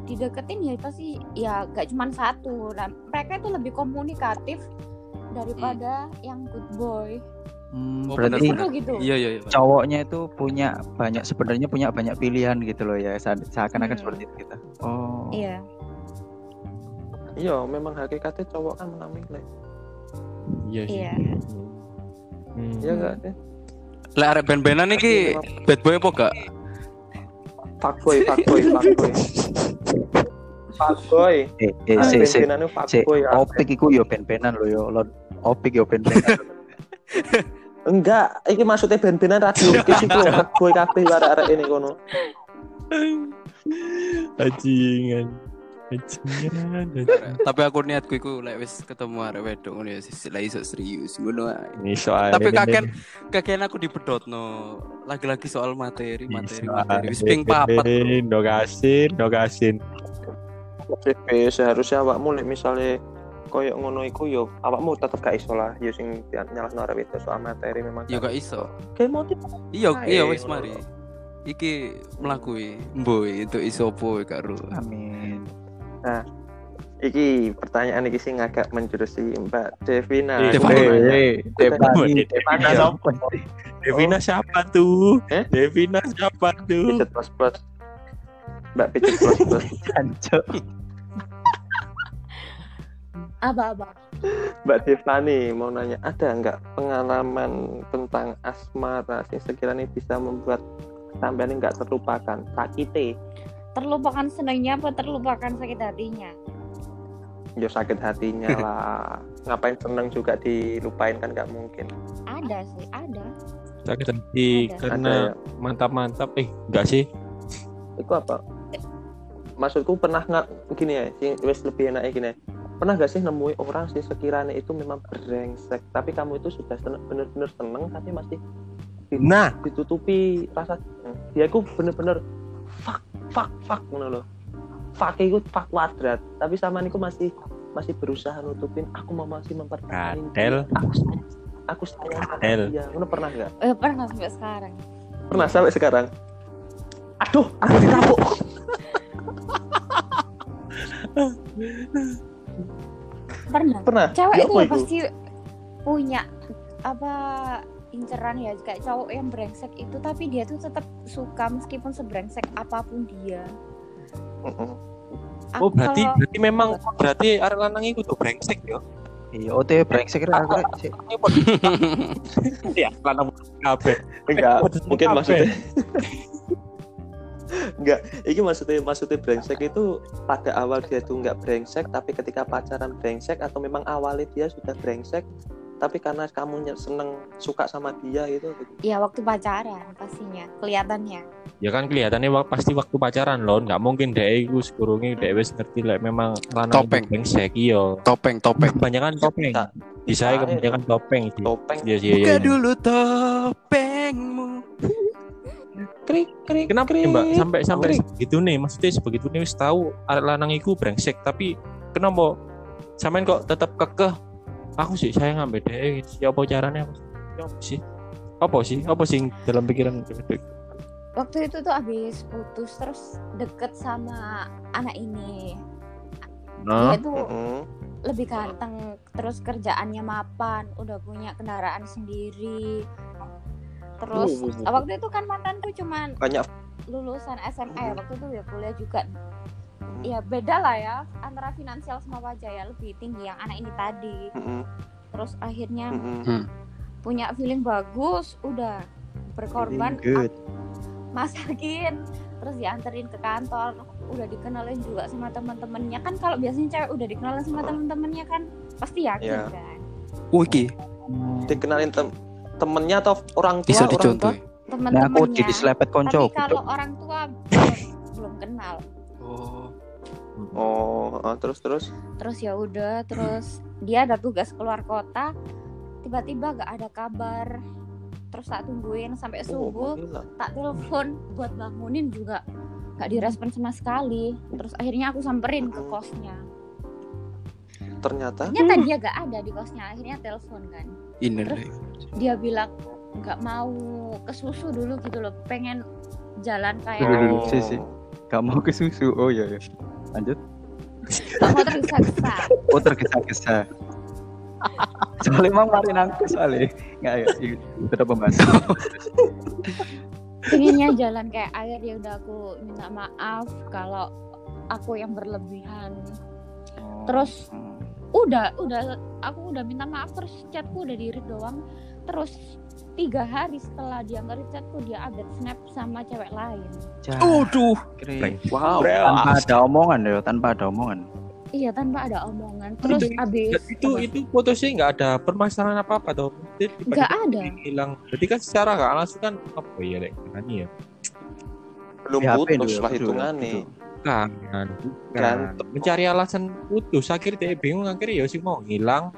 [SPEAKER 4] dideketin ya pasti ya gak cuma satu nah, mereka itu lebih komunikatif daripada yang good boy
[SPEAKER 1] Hmm,
[SPEAKER 3] Oh,
[SPEAKER 1] berarti
[SPEAKER 3] bener,
[SPEAKER 4] gitu
[SPEAKER 3] Iya, iya, iya.
[SPEAKER 1] Cowoknya itu punya banyak sebenarnya punya banyak pilihan gitu loh ya seakan-akan
[SPEAKER 4] Hmm.
[SPEAKER 1] seperti itu kita. Oh.
[SPEAKER 4] iya
[SPEAKER 5] Iya, memang hakikatnya cowok kan menang milih.
[SPEAKER 2] Iya sih.
[SPEAKER 4] iya
[SPEAKER 2] Hmm.
[SPEAKER 5] Iya enggak sih?
[SPEAKER 3] Lek arek ben-benan iki bad boy apa gak?
[SPEAKER 5] Fuckboy, fuckboy, fuckboy. Fuckboy.
[SPEAKER 1] Eh, eh,
[SPEAKER 5] Ah,
[SPEAKER 1] si, si,
[SPEAKER 5] ben-benane
[SPEAKER 1] si,
[SPEAKER 5] fuckboy. ya.
[SPEAKER 1] opik iku yo ben-benan lo yo, lo opik yo ben-benan. [laughs]
[SPEAKER 5] Enggak, iki maksudnya ben-benan radio kis iku fuckboy kabeh arek-arek ini kono.
[SPEAKER 2] Bajingan.
[SPEAKER 3] Tapi aku niatku iku lek wis ketemu arek wedok ngono ya sisi lah iso serius ngono ae. Tapi kakek kakek aku dipedotno lagi-lagi soal materi, materi, materi. Wis ping papat. bro.
[SPEAKER 2] Do kasin, do kasin.
[SPEAKER 5] CP seharusnya awakmu lek misale koyo ngono iku yo awakmu tetep gak iso lah yo sing nyalahno arek itu soal materi memang.
[SPEAKER 3] Ya gak iso.
[SPEAKER 5] Kayak motif
[SPEAKER 3] Iya, iya wis mari. Iki mlakui mboy itu iso apa karo.
[SPEAKER 1] Amin.
[SPEAKER 5] Iki pertanyaan iki sing agak menjurusi Mbak Devina.
[SPEAKER 2] Eh,
[SPEAKER 3] Devani.
[SPEAKER 5] Aku nanya,
[SPEAKER 1] Eh, Devani,
[SPEAKER 2] Devani
[SPEAKER 1] Devani
[SPEAKER 5] Iya.
[SPEAKER 1] siapa?
[SPEAKER 2] Devina siapa tuh?
[SPEAKER 5] Eh?
[SPEAKER 2] Devina siapa tuh?
[SPEAKER 5] Pijet plus plus. Mbak Pijet plus plus. [laughs]
[SPEAKER 1] Jancuk.
[SPEAKER 4] apa-apa
[SPEAKER 5] Mbak Devani mau nanya ada nggak pengalaman tentang asmara sing sekiranya bisa membuat sampean ini nggak terlupakan sakite
[SPEAKER 4] terlupakan senangnya apa terlupakan sakit hatinya
[SPEAKER 5] yo sakit hatinya [laughs] lah ngapain seneng juga dilupain kan nggak mungkin
[SPEAKER 4] ada sih ada
[SPEAKER 2] Sakit hati
[SPEAKER 4] Ada.
[SPEAKER 2] karena
[SPEAKER 5] ya?
[SPEAKER 2] mantap-mantap. Eh, enggak sih.
[SPEAKER 5] itu apa maksudku pernah nggak gini ya wes lebih enak gini ya. pernah gak sih nemui orang sih sekiranya itu memang brengsek tapi kamu itu sudah bener-bener seneng tapi masih
[SPEAKER 2] Nah,
[SPEAKER 5] ditutupi rasa dia itu bener-bener fuck fuck ngono loh fuck itu fuck kuadrat. Tapi sama niku masih masih berusaha nutupin. Aku mau masih mempertahankan aku sayang. Aku sayang sama
[SPEAKER 2] Kadel.
[SPEAKER 5] dia. Ngono pernah nggak?
[SPEAKER 4] Eh pernah sampai sekarang.
[SPEAKER 5] Pernah sampai sekarang? Aduh aku ditabuk.
[SPEAKER 4] Pernah.
[SPEAKER 5] Pernah?
[SPEAKER 4] Cewek
[SPEAKER 5] Ya
[SPEAKER 4] itu? pasti punya apa inceran ya kayak cowok yang brengsek itu tapi dia tuh tetap suka meskipun sebrengsek apa pun dia
[SPEAKER 5] Mm-mm.
[SPEAKER 2] oh
[SPEAKER 4] Aku
[SPEAKER 2] berarti
[SPEAKER 4] kalau-
[SPEAKER 2] berarti memang berarti arek lanang iku tuh brengsek yo.
[SPEAKER 1] Iya, OT brengsek rek aku.
[SPEAKER 2] Ya, lanang [laughs] kabeh.
[SPEAKER 5] enggak
[SPEAKER 2] Waduh,
[SPEAKER 5] mungkin maksudnya [laughs] enggak ini maksudnya maksudnya brengsek itu pada awal dia tuh enggak brengsek tapi ketika pacaran brengsek atau memang awalnya dia sudah brengsek tapi karena kamu seneng suka sama dia gitu
[SPEAKER 4] ya waktu pacaran pastinya kelihatannya
[SPEAKER 2] Ya kan kelihatannya pasti waktu pacaran loh, nggak mungkin deh iku sekurungi deh wis ngerti lah memang lanang
[SPEAKER 3] Topeng.
[SPEAKER 2] itu brengsek iya.
[SPEAKER 3] Topeng, topeng.
[SPEAKER 2] Kebanyakan topeng.
[SPEAKER 5] Bisa.
[SPEAKER 2] Bisa
[SPEAKER 5] Bisa,
[SPEAKER 2] kebanyakan topeng sih.
[SPEAKER 5] topeng
[SPEAKER 2] Iya sih.
[SPEAKER 3] Buka
[SPEAKER 2] Iya, iya.
[SPEAKER 3] dulu topengmu.
[SPEAKER 5] krik krik
[SPEAKER 2] Kenapa
[SPEAKER 5] krik,
[SPEAKER 2] ya, Mbak sampai sampai
[SPEAKER 5] krik.
[SPEAKER 2] segitu nih? Maksudnya sebegitu nih wis tahu lanang iku brengsek, tapi kenapa sampean kok tetap kekeh? Aku sih sayang ambek dhek, siapa caranya? Ya apa sih? Apa sih? Apa sih dalam pikiran
[SPEAKER 4] waktu itu tuh habis putus terus deket sama anak ini
[SPEAKER 2] Nah,
[SPEAKER 4] dia tuh lebih ganteng terus kerjaannya mapan udah punya kendaraan sendiri terus
[SPEAKER 5] Uh, uh, uh.
[SPEAKER 4] waktu itu kan mantanku cuman
[SPEAKER 5] banyak
[SPEAKER 4] lulusan SMA ya waktu itu ya kuliah juga ya beda lah ya antara finansial sama wajah ya lebih tinggi yang anak ini tadi
[SPEAKER 5] Mm-mm.
[SPEAKER 4] terus akhirnya
[SPEAKER 5] Mm-mm.
[SPEAKER 4] punya feeling bagus udah berkorban
[SPEAKER 1] good.
[SPEAKER 4] masakin terus dianterin ke kantor udah dikenalin juga sama teman-temannya kan kalau biasanya cewek udah dikenalin sama teman-temannya kan pasti yakin
[SPEAKER 5] Iya.
[SPEAKER 4] kan
[SPEAKER 3] Oh, iki
[SPEAKER 5] dikenalin tem temennya atau orang tua
[SPEAKER 3] bisa
[SPEAKER 5] orang tua
[SPEAKER 3] dicontoh.
[SPEAKER 1] Nah, aku jadi selepet
[SPEAKER 4] tapi
[SPEAKER 1] konco.
[SPEAKER 4] kalau orang tua belum, belum kenal
[SPEAKER 3] Oh.
[SPEAKER 5] Oh, eh, terus terus.
[SPEAKER 4] terus ya udah terus dia ada tugas keluar kota tiba-tiba gak ada kabar terus tak tungguin sampai
[SPEAKER 5] Oh,
[SPEAKER 4] subuh
[SPEAKER 5] gila.
[SPEAKER 4] tak telepon buat bangunin juga gak direspon sama sekali terus akhirnya aku samperin ke kosnya
[SPEAKER 5] Ternyata
[SPEAKER 4] ternyata dia gak ada di kosnya akhirnya telepon kan
[SPEAKER 3] Ini
[SPEAKER 4] Terus? dia bilang nggak mau ke susu dulu gitu loh pengen jalan kayak.
[SPEAKER 5] Oh.
[SPEAKER 1] Si, si. Gak mau ke susu. Oh iya ya. Lanjut.
[SPEAKER 4] nggak mau tergesa-gesa
[SPEAKER 1] Oh tergesa-gesa. soalnya emang mari nangku soalnya. Nggak ya. iya. Tetap pembahasan.
[SPEAKER 4] pengennya jalan kayak air ya udah aku minta maaf kalau aku yang berlebihan Terus?
[SPEAKER 1] Hmm.
[SPEAKER 4] udah udah aku udah minta maaf terus chatku udah di read doang terus tiga hari setelah dia nge chatku dia update snap sama cewek lain
[SPEAKER 3] Waduh.
[SPEAKER 1] keren.
[SPEAKER 5] wow.
[SPEAKER 1] Tanpa ada omongan ya, tanpa ada omongan.
[SPEAKER 4] iya tanpa ada omongan terus
[SPEAKER 2] Itu-
[SPEAKER 4] abis
[SPEAKER 2] itu
[SPEAKER 4] apa?
[SPEAKER 2] itu foto sih nggak ada permasalahan apa apa tiba-tiba
[SPEAKER 4] nggak ada
[SPEAKER 2] hilang berarti kan secara nggak langsung kan apa ya lek ini ya
[SPEAKER 5] Belum
[SPEAKER 1] PHP
[SPEAKER 5] putus lah hitungannya.
[SPEAKER 2] kan bukan
[SPEAKER 5] Gantung.
[SPEAKER 2] mencari alasan putus akhirnya dia bingung akhirnya ya sih mau ngilang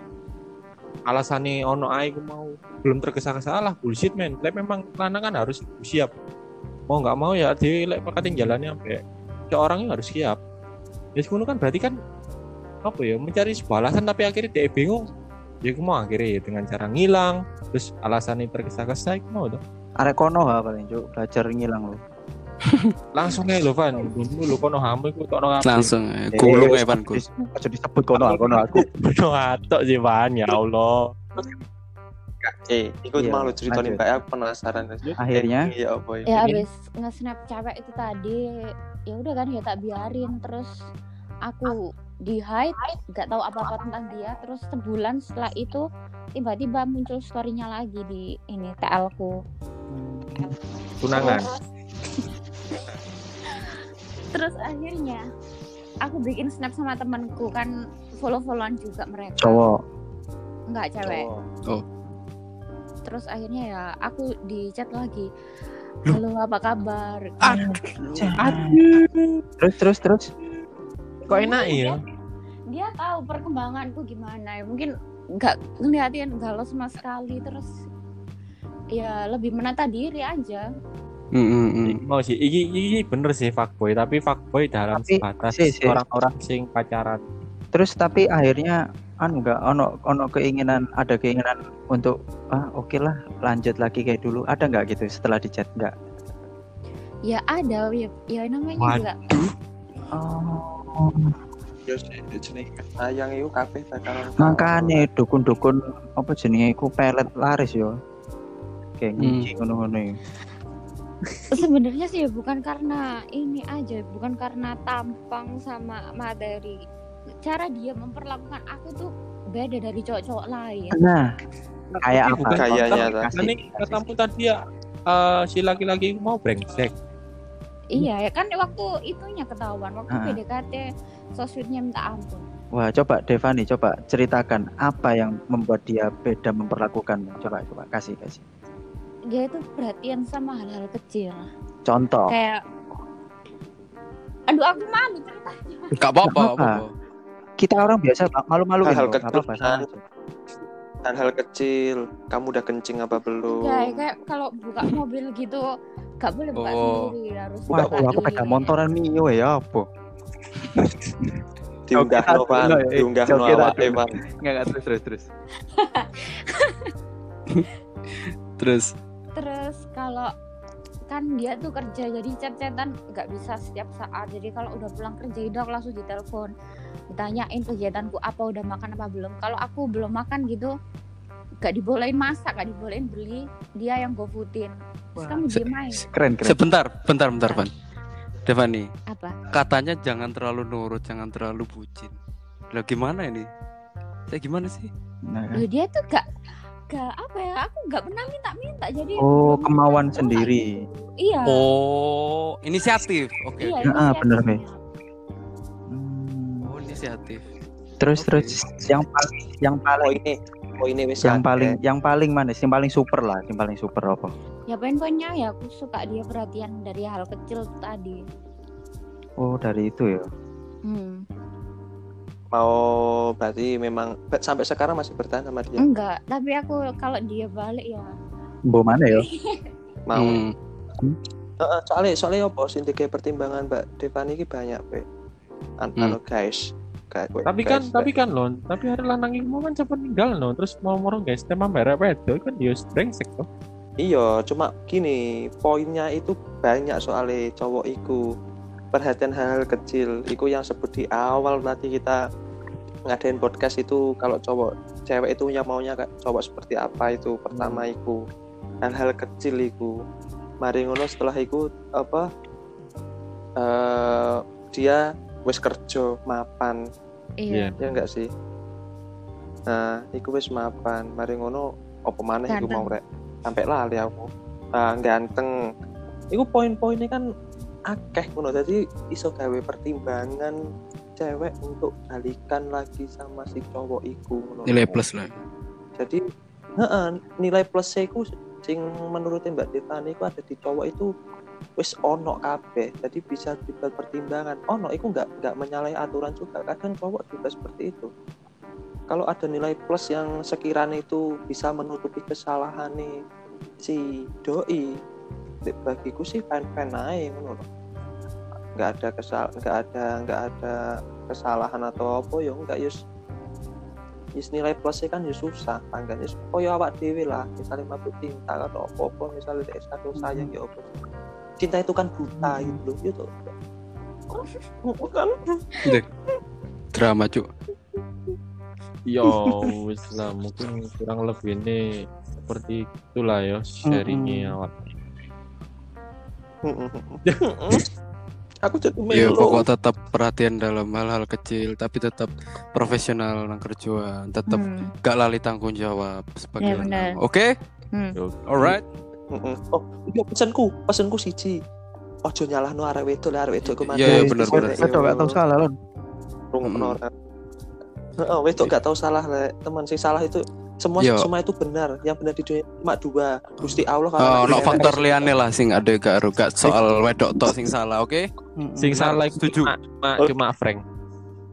[SPEAKER 2] alasannya ono ae ku mau. Belum tergesa-gesa lah bullshit men. Lek memang lanang kan harus siap. Mau nggak mau ya dia lek pakatin jalannya sampai seorangnya harus siap. Ya ngono kan berarti kan apa ya mencari sebuah alasan tapi akhirnya dia bingung. Ya aku mau akhirnya ya dengan cara ngilang terus alasannya tergesa-gesa aku mau tuh
[SPEAKER 1] Arek kono ha paling cuk, belajar ngilang lo.
[SPEAKER 2] Langsung aja lo Van dulu lo kono hamil ku tokno kabeh.
[SPEAKER 3] Langsung eh, gulung ya.
[SPEAKER 1] Dis- Aja disebut kono, kono aku.
[SPEAKER 2] Bodoh atok sih Van ya Allah
[SPEAKER 5] Eh, ikut
[SPEAKER 1] Iya,
[SPEAKER 5] malu ceritain
[SPEAKER 1] lanjut.
[SPEAKER 5] Mbak aku penasaran.
[SPEAKER 1] Akhirnya?
[SPEAKER 5] Iya apa ya?
[SPEAKER 4] ya abis nge-snap cewek itu tadi ya udah kan ya tak biarin terus aku di hide nggak tahu apa apa tentang dia terus sebulan setelah itu tiba-tiba muncul storynya lagi di ini TL ku
[SPEAKER 2] tunangan
[SPEAKER 4] terus akhirnya aku bikin snap sama temanku kan follow-followan juga mereka.
[SPEAKER 1] Cowok.
[SPEAKER 4] nggak cewek.
[SPEAKER 5] Oh,
[SPEAKER 4] terus akhirnya ya aku di chat lagi halo apa kabar?
[SPEAKER 1] Terus terus terus.
[SPEAKER 2] kok enak ya?
[SPEAKER 4] dia tahu perkembanganku gimana ya. Mungkin nggak ngeliatin galau sama sekali terus ya lebih menata diri aja
[SPEAKER 3] Hmm, hmm,
[SPEAKER 2] mau sih iki iki bener sih fuckboy tapi fuckboy dalam
[SPEAKER 1] Tapi,
[SPEAKER 2] sebatas
[SPEAKER 1] si, si.
[SPEAKER 2] orang-orang sing pacaran
[SPEAKER 1] Terus tapi akhirnya anu enggak ono ono keinginan ada keinginan untuk ah oke lah lanjut lagi kayak dulu ada nggak gitu setelah di chat nggak
[SPEAKER 4] ya ada ya, ya namanya
[SPEAKER 2] Waduh.
[SPEAKER 4] juga
[SPEAKER 1] oh
[SPEAKER 5] ya jenenge sayang itu kabeh bakalan
[SPEAKER 1] makanya dukun-dukun apa jenenge iku pelet laris yo kayak
[SPEAKER 3] Hmm.
[SPEAKER 1] ngunci ngono-ngono.
[SPEAKER 4] Sebenarnya sih ya bukan karena ini aja bukan karena tampang sama materi. Cara dia memperlakukan aku tuh beda dari cowok-cowok lain.
[SPEAKER 1] Nah kayak apa?
[SPEAKER 2] bukan
[SPEAKER 5] Kayaknya,
[SPEAKER 2] ini katamu tadi ya eh, si laki-laki mau brengsek.
[SPEAKER 4] Iya ya kan waktu itunya ketahuan waktu
[SPEAKER 1] Ah.
[SPEAKER 4] PDKT sosmednya minta ampun.
[SPEAKER 1] Wah, coba Devani, coba ceritakan apa yang membuat dia beda memperlakukan. Coba, coba kasih, kasih.
[SPEAKER 4] Dia itu perhatian sama hal-hal kecil
[SPEAKER 1] Contoh.
[SPEAKER 4] kayak aduh aku malu ceritanya
[SPEAKER 3] Enggak apa-apa,
[SPEAKER 1] Nggak. Kita orang biasa malu-malu
[SPEAKER 5] Hal-hal
[SPEAKER 1] gitu.
[SPEAKER 5] kecil, kan. hal-hal kecil kamu udah kencing apa belum
[SPEAKER 4] ya kayak kalau buka mobil gitu gak boleh buka
[SPEAKER 3] Oh.
[SPEAKER 4] sendiri harus
[SPEAKER 1] Wah, aku peda motoran Mio ya apa?
[SPEAKER 5] diunggah no pan
[SPEAKER 1] eh.
[SPEAKER 5] diunggah no awak
[SPEAKER 1] dulu.
[SPEAKER 5] Evan
[SPEAKER 1] Enggak, enggak terus terus terus. [laughs]
[SPEAKER 3] Terus
[SPEAKER 4] terus kalau kan dia tuh kerja jadi chat-chatan nggak bisa setiap saat jadi kalau udah pulang kerja udah aku langsung ditelepon ditanyain kegiatanku apa udah makan apa belum kalau aku belum makan gitu gak dibolehin masak gak dibolehin beli dia yang gofoodin terus
[SPEAKER 1] Wah,
[SPEAKER 4] kamu
[SPEAKER 3] se-
[SPEAKER 4] diem aja
[SPEAKER 1] Keren, keren.
[SPEAKER 3] sebentar, bentar, bentar, Van. Devani,
[SPEAKER 4] apa
[SPEAKER 3] katanya jangan terlalu nurut, jangan terlalu bucin. Lah gimana ini? Saya gimana sih?
[SPEAKER 1] Nah,
[SPEAKER 4] Loh, dia tuh gak gak apa ya aku gak pernah minta-minta jadi
[SPEAKER 1] Oh, kemauan sendiri.
[SPEAKER 4] aku- iya
[SPEAKER 3] Oh, inisiatif. Oke.
[SPEAKER 4] iya
[SPEAKER 3] oke.
[SPEAKER 1] Ah, bener. Hmm.
[SPEAKER 3] Oh, inisiatif.
[SPEAKER 1] Terus
[SPEAKER 3] Oke.
[SPEAKER 1] terus yang paling yang
[SPEAKER 5] oh
[SPEAKER 1] paling
[SPEAKER 5] ini oh ini wis
[SPEAKER 1] yang paling yang paling mana? sih? Yang paling super lah, yang paling super apa?
[SPEAKER 4] ya poin-poinnya ya aku suka dia perhatian dari hal kecil tadi
[SPEAKER 1] Oh, dari itu ya.
[SPEAKER 4] Hmm.
[SPEAKER 5] Mau berarti memang sampai sekarang masih bertahan sama dia.
[SPEAKER 4] Enggak, tapi aku kalau dia balik ya
[SPEAKER 1] Mbok mana ya? [laughs]
[SPEAKER 5] Mau.
[SPEAKER 3] Hmm.
[SPEAKER 5] Heeh, soalnya soalnya apa sih kayak pertimbangan Mbak Devani ini banyak pe. An
[SPEAKER 3] Hmm.
[SPEAKER 5] anu guys. Kayak gue,
[SPEAKER 2] Tapi kan
[SPEAKER 5] guys,
[SPEAKER 2] tapi kan lon, tapi hari lanang mau kan cepet ninggal no, terus mau moro guys tema merah wedo kan dia brengsek tuh.
[SPEAKER 5] Iya, cuma gini, poinnya itu banyak soalnya cowok iku perhatian hal-hal kecil, iku yang sebut di awal nanti kita ngadain podcast itu kalau cowok cewek itu yang maunya kayak cowok seperti apa itu pertama iku. Hal-hal kecil iku. Mari ngono setelah iku apa eh dia wis kerja mapan.
[SPEAKER 4] Iya.
[SPEAKER 5] Ya enggak sih? Nah iku wis mapan. Mari ngono apa maneh iku mau rek? Sampai lali aku. Nah, ganteng. Iku poin-poinnya kan akeh ngono. Jadi iso gawe pertimbangan cewek untuk balikan lagi sama si cowok iku ngono.
[SPEAKER 3] Nilai plus lah.
[SPEAKER 5] jadi heeh, nilai plus iku sing menurut Mbak Tiffany iku ada di cowok itu wis ono kabeh. Jadi bisa dibuat pertimbangan. Ono iku nggak nggak menyalahi aturan juga. Kadang cowok juga seperti itu. Kalau ada nilai plus yang sekiranya itu bisa menutupi kesalahan nih si doi bagiku sih fan fan aja ngono loh. nggak ada kesal nggak ada nggak ada kesalahan atau apa ya nggak yus Yus nilai plusnya kan ya susah tangganya oh ya awak dewi lah misalnya mabuk cinta atau apa apa misalnya dari satu sayang ya apa. Cinta itu kan buta gitu loh gitu [laughs] kan
[SPEAKER 3] Drama cuk.
[SPEAKER 2] Yo wis lah mungkin kurang lebih ini seperti itulah ya sharingnya awak.
[SPEAKER 5] Aku jadi
[SPEAKER 3] Ya pokok tetap perhatian dalam hal-hal kecil tapi tetap profesional nang kerjaan, tetap
[SPEAKER 4] Hmm.
[SPEAKER 3] gak lali tanggung jawab sebagai
[SPEAKER 4] Ya.
[SPEAKER 3] Oke?
[SPEAKER 4] Hmm.
[SPEAKER 2] Yo,
[SPEAKER 3] Alright.
[SPEAKER 5] Mm-mm. oh iya pesanku pesanku siji ojo nyalahno arek wedok arek wedok iku
[SPEAKER 3] Iya, iya, bener, bener.
[SPEAKER 1] Saya gak tahu salah lon.
[SPEAKER 5] rungokno
[SPEAKER 3] Mm-mm.
[SPEAKER 5] Heeh, wedok gak tahu salah lek teman sing salah itu semua
[SPEAKER 3] Iya.
[SPEAKER 5] semua itu benar yang benar di dunia cuma dua Gusti Allah
[SPEAKER 3] Oh, no faktor liane lah sing ada gak ero gak soal wedok tok sing salah, oke?
[SPEAKER 2] sing salah itu
[SPEAKER 3] setuju.
[SPEAKER 2] cuma cuma, cuma Frank.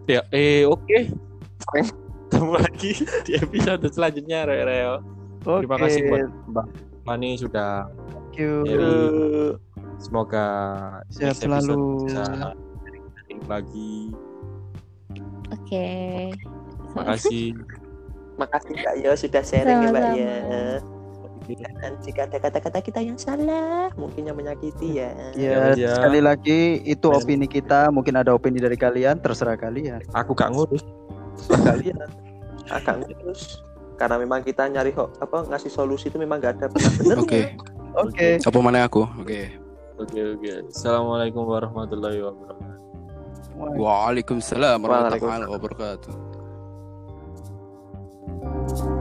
[SPEAKER 2] Ya, eh oke. Frank. Ketemu lagi di episode selanjutnya Reo. Reo. Terima kasih buat-
[SPEAKER 1] Mbak.
[SPEAKER 2] Mani sudah
[SPEAKER 1] Thank you.
[SPEAKER 5] Eh,
[SPEAKER 2] semoga
[SPEAKER 1] Sehat selalu.
[SPEAKER 2] bisa lagi.
[SPEAKER 4] Oke.
[SPEAKER 2] Terima kasih.
[SPEAKER 5] Makasih Mbak ya sudah sharing ya Mbak ya dan jika ada kata-kata kita yang salah mungkin yang menyakiti ya
[SPEAKER 1] Ya,
[SPEAKER 2] Ya.
[SPEAKER 1] sekali lagi itu
[SPEAKER 5] Ben.
[SPEAKER 1] opini kita, mungkin ada opini dari kalian, terserah kalian.
[SPEAKER 2] Aku gak ngurus.
[SPEAKER 5] kalian agak terus karena memang kita nyari ho- apa ngasih solusi itu memang gak ada [laughs] bener
[SPEAKER 3] Oke.
[SPEAKER 1] Oke.
[SPEAKER 3] Apa mana aku? Oke.
[SPEAKER 2] Oke oke. Assalamualaikum warahmatullahi wabarakatuh.
[SPEAKER 3] Waalaikumsalam warahmatullahi wabarakatuh. Thank you.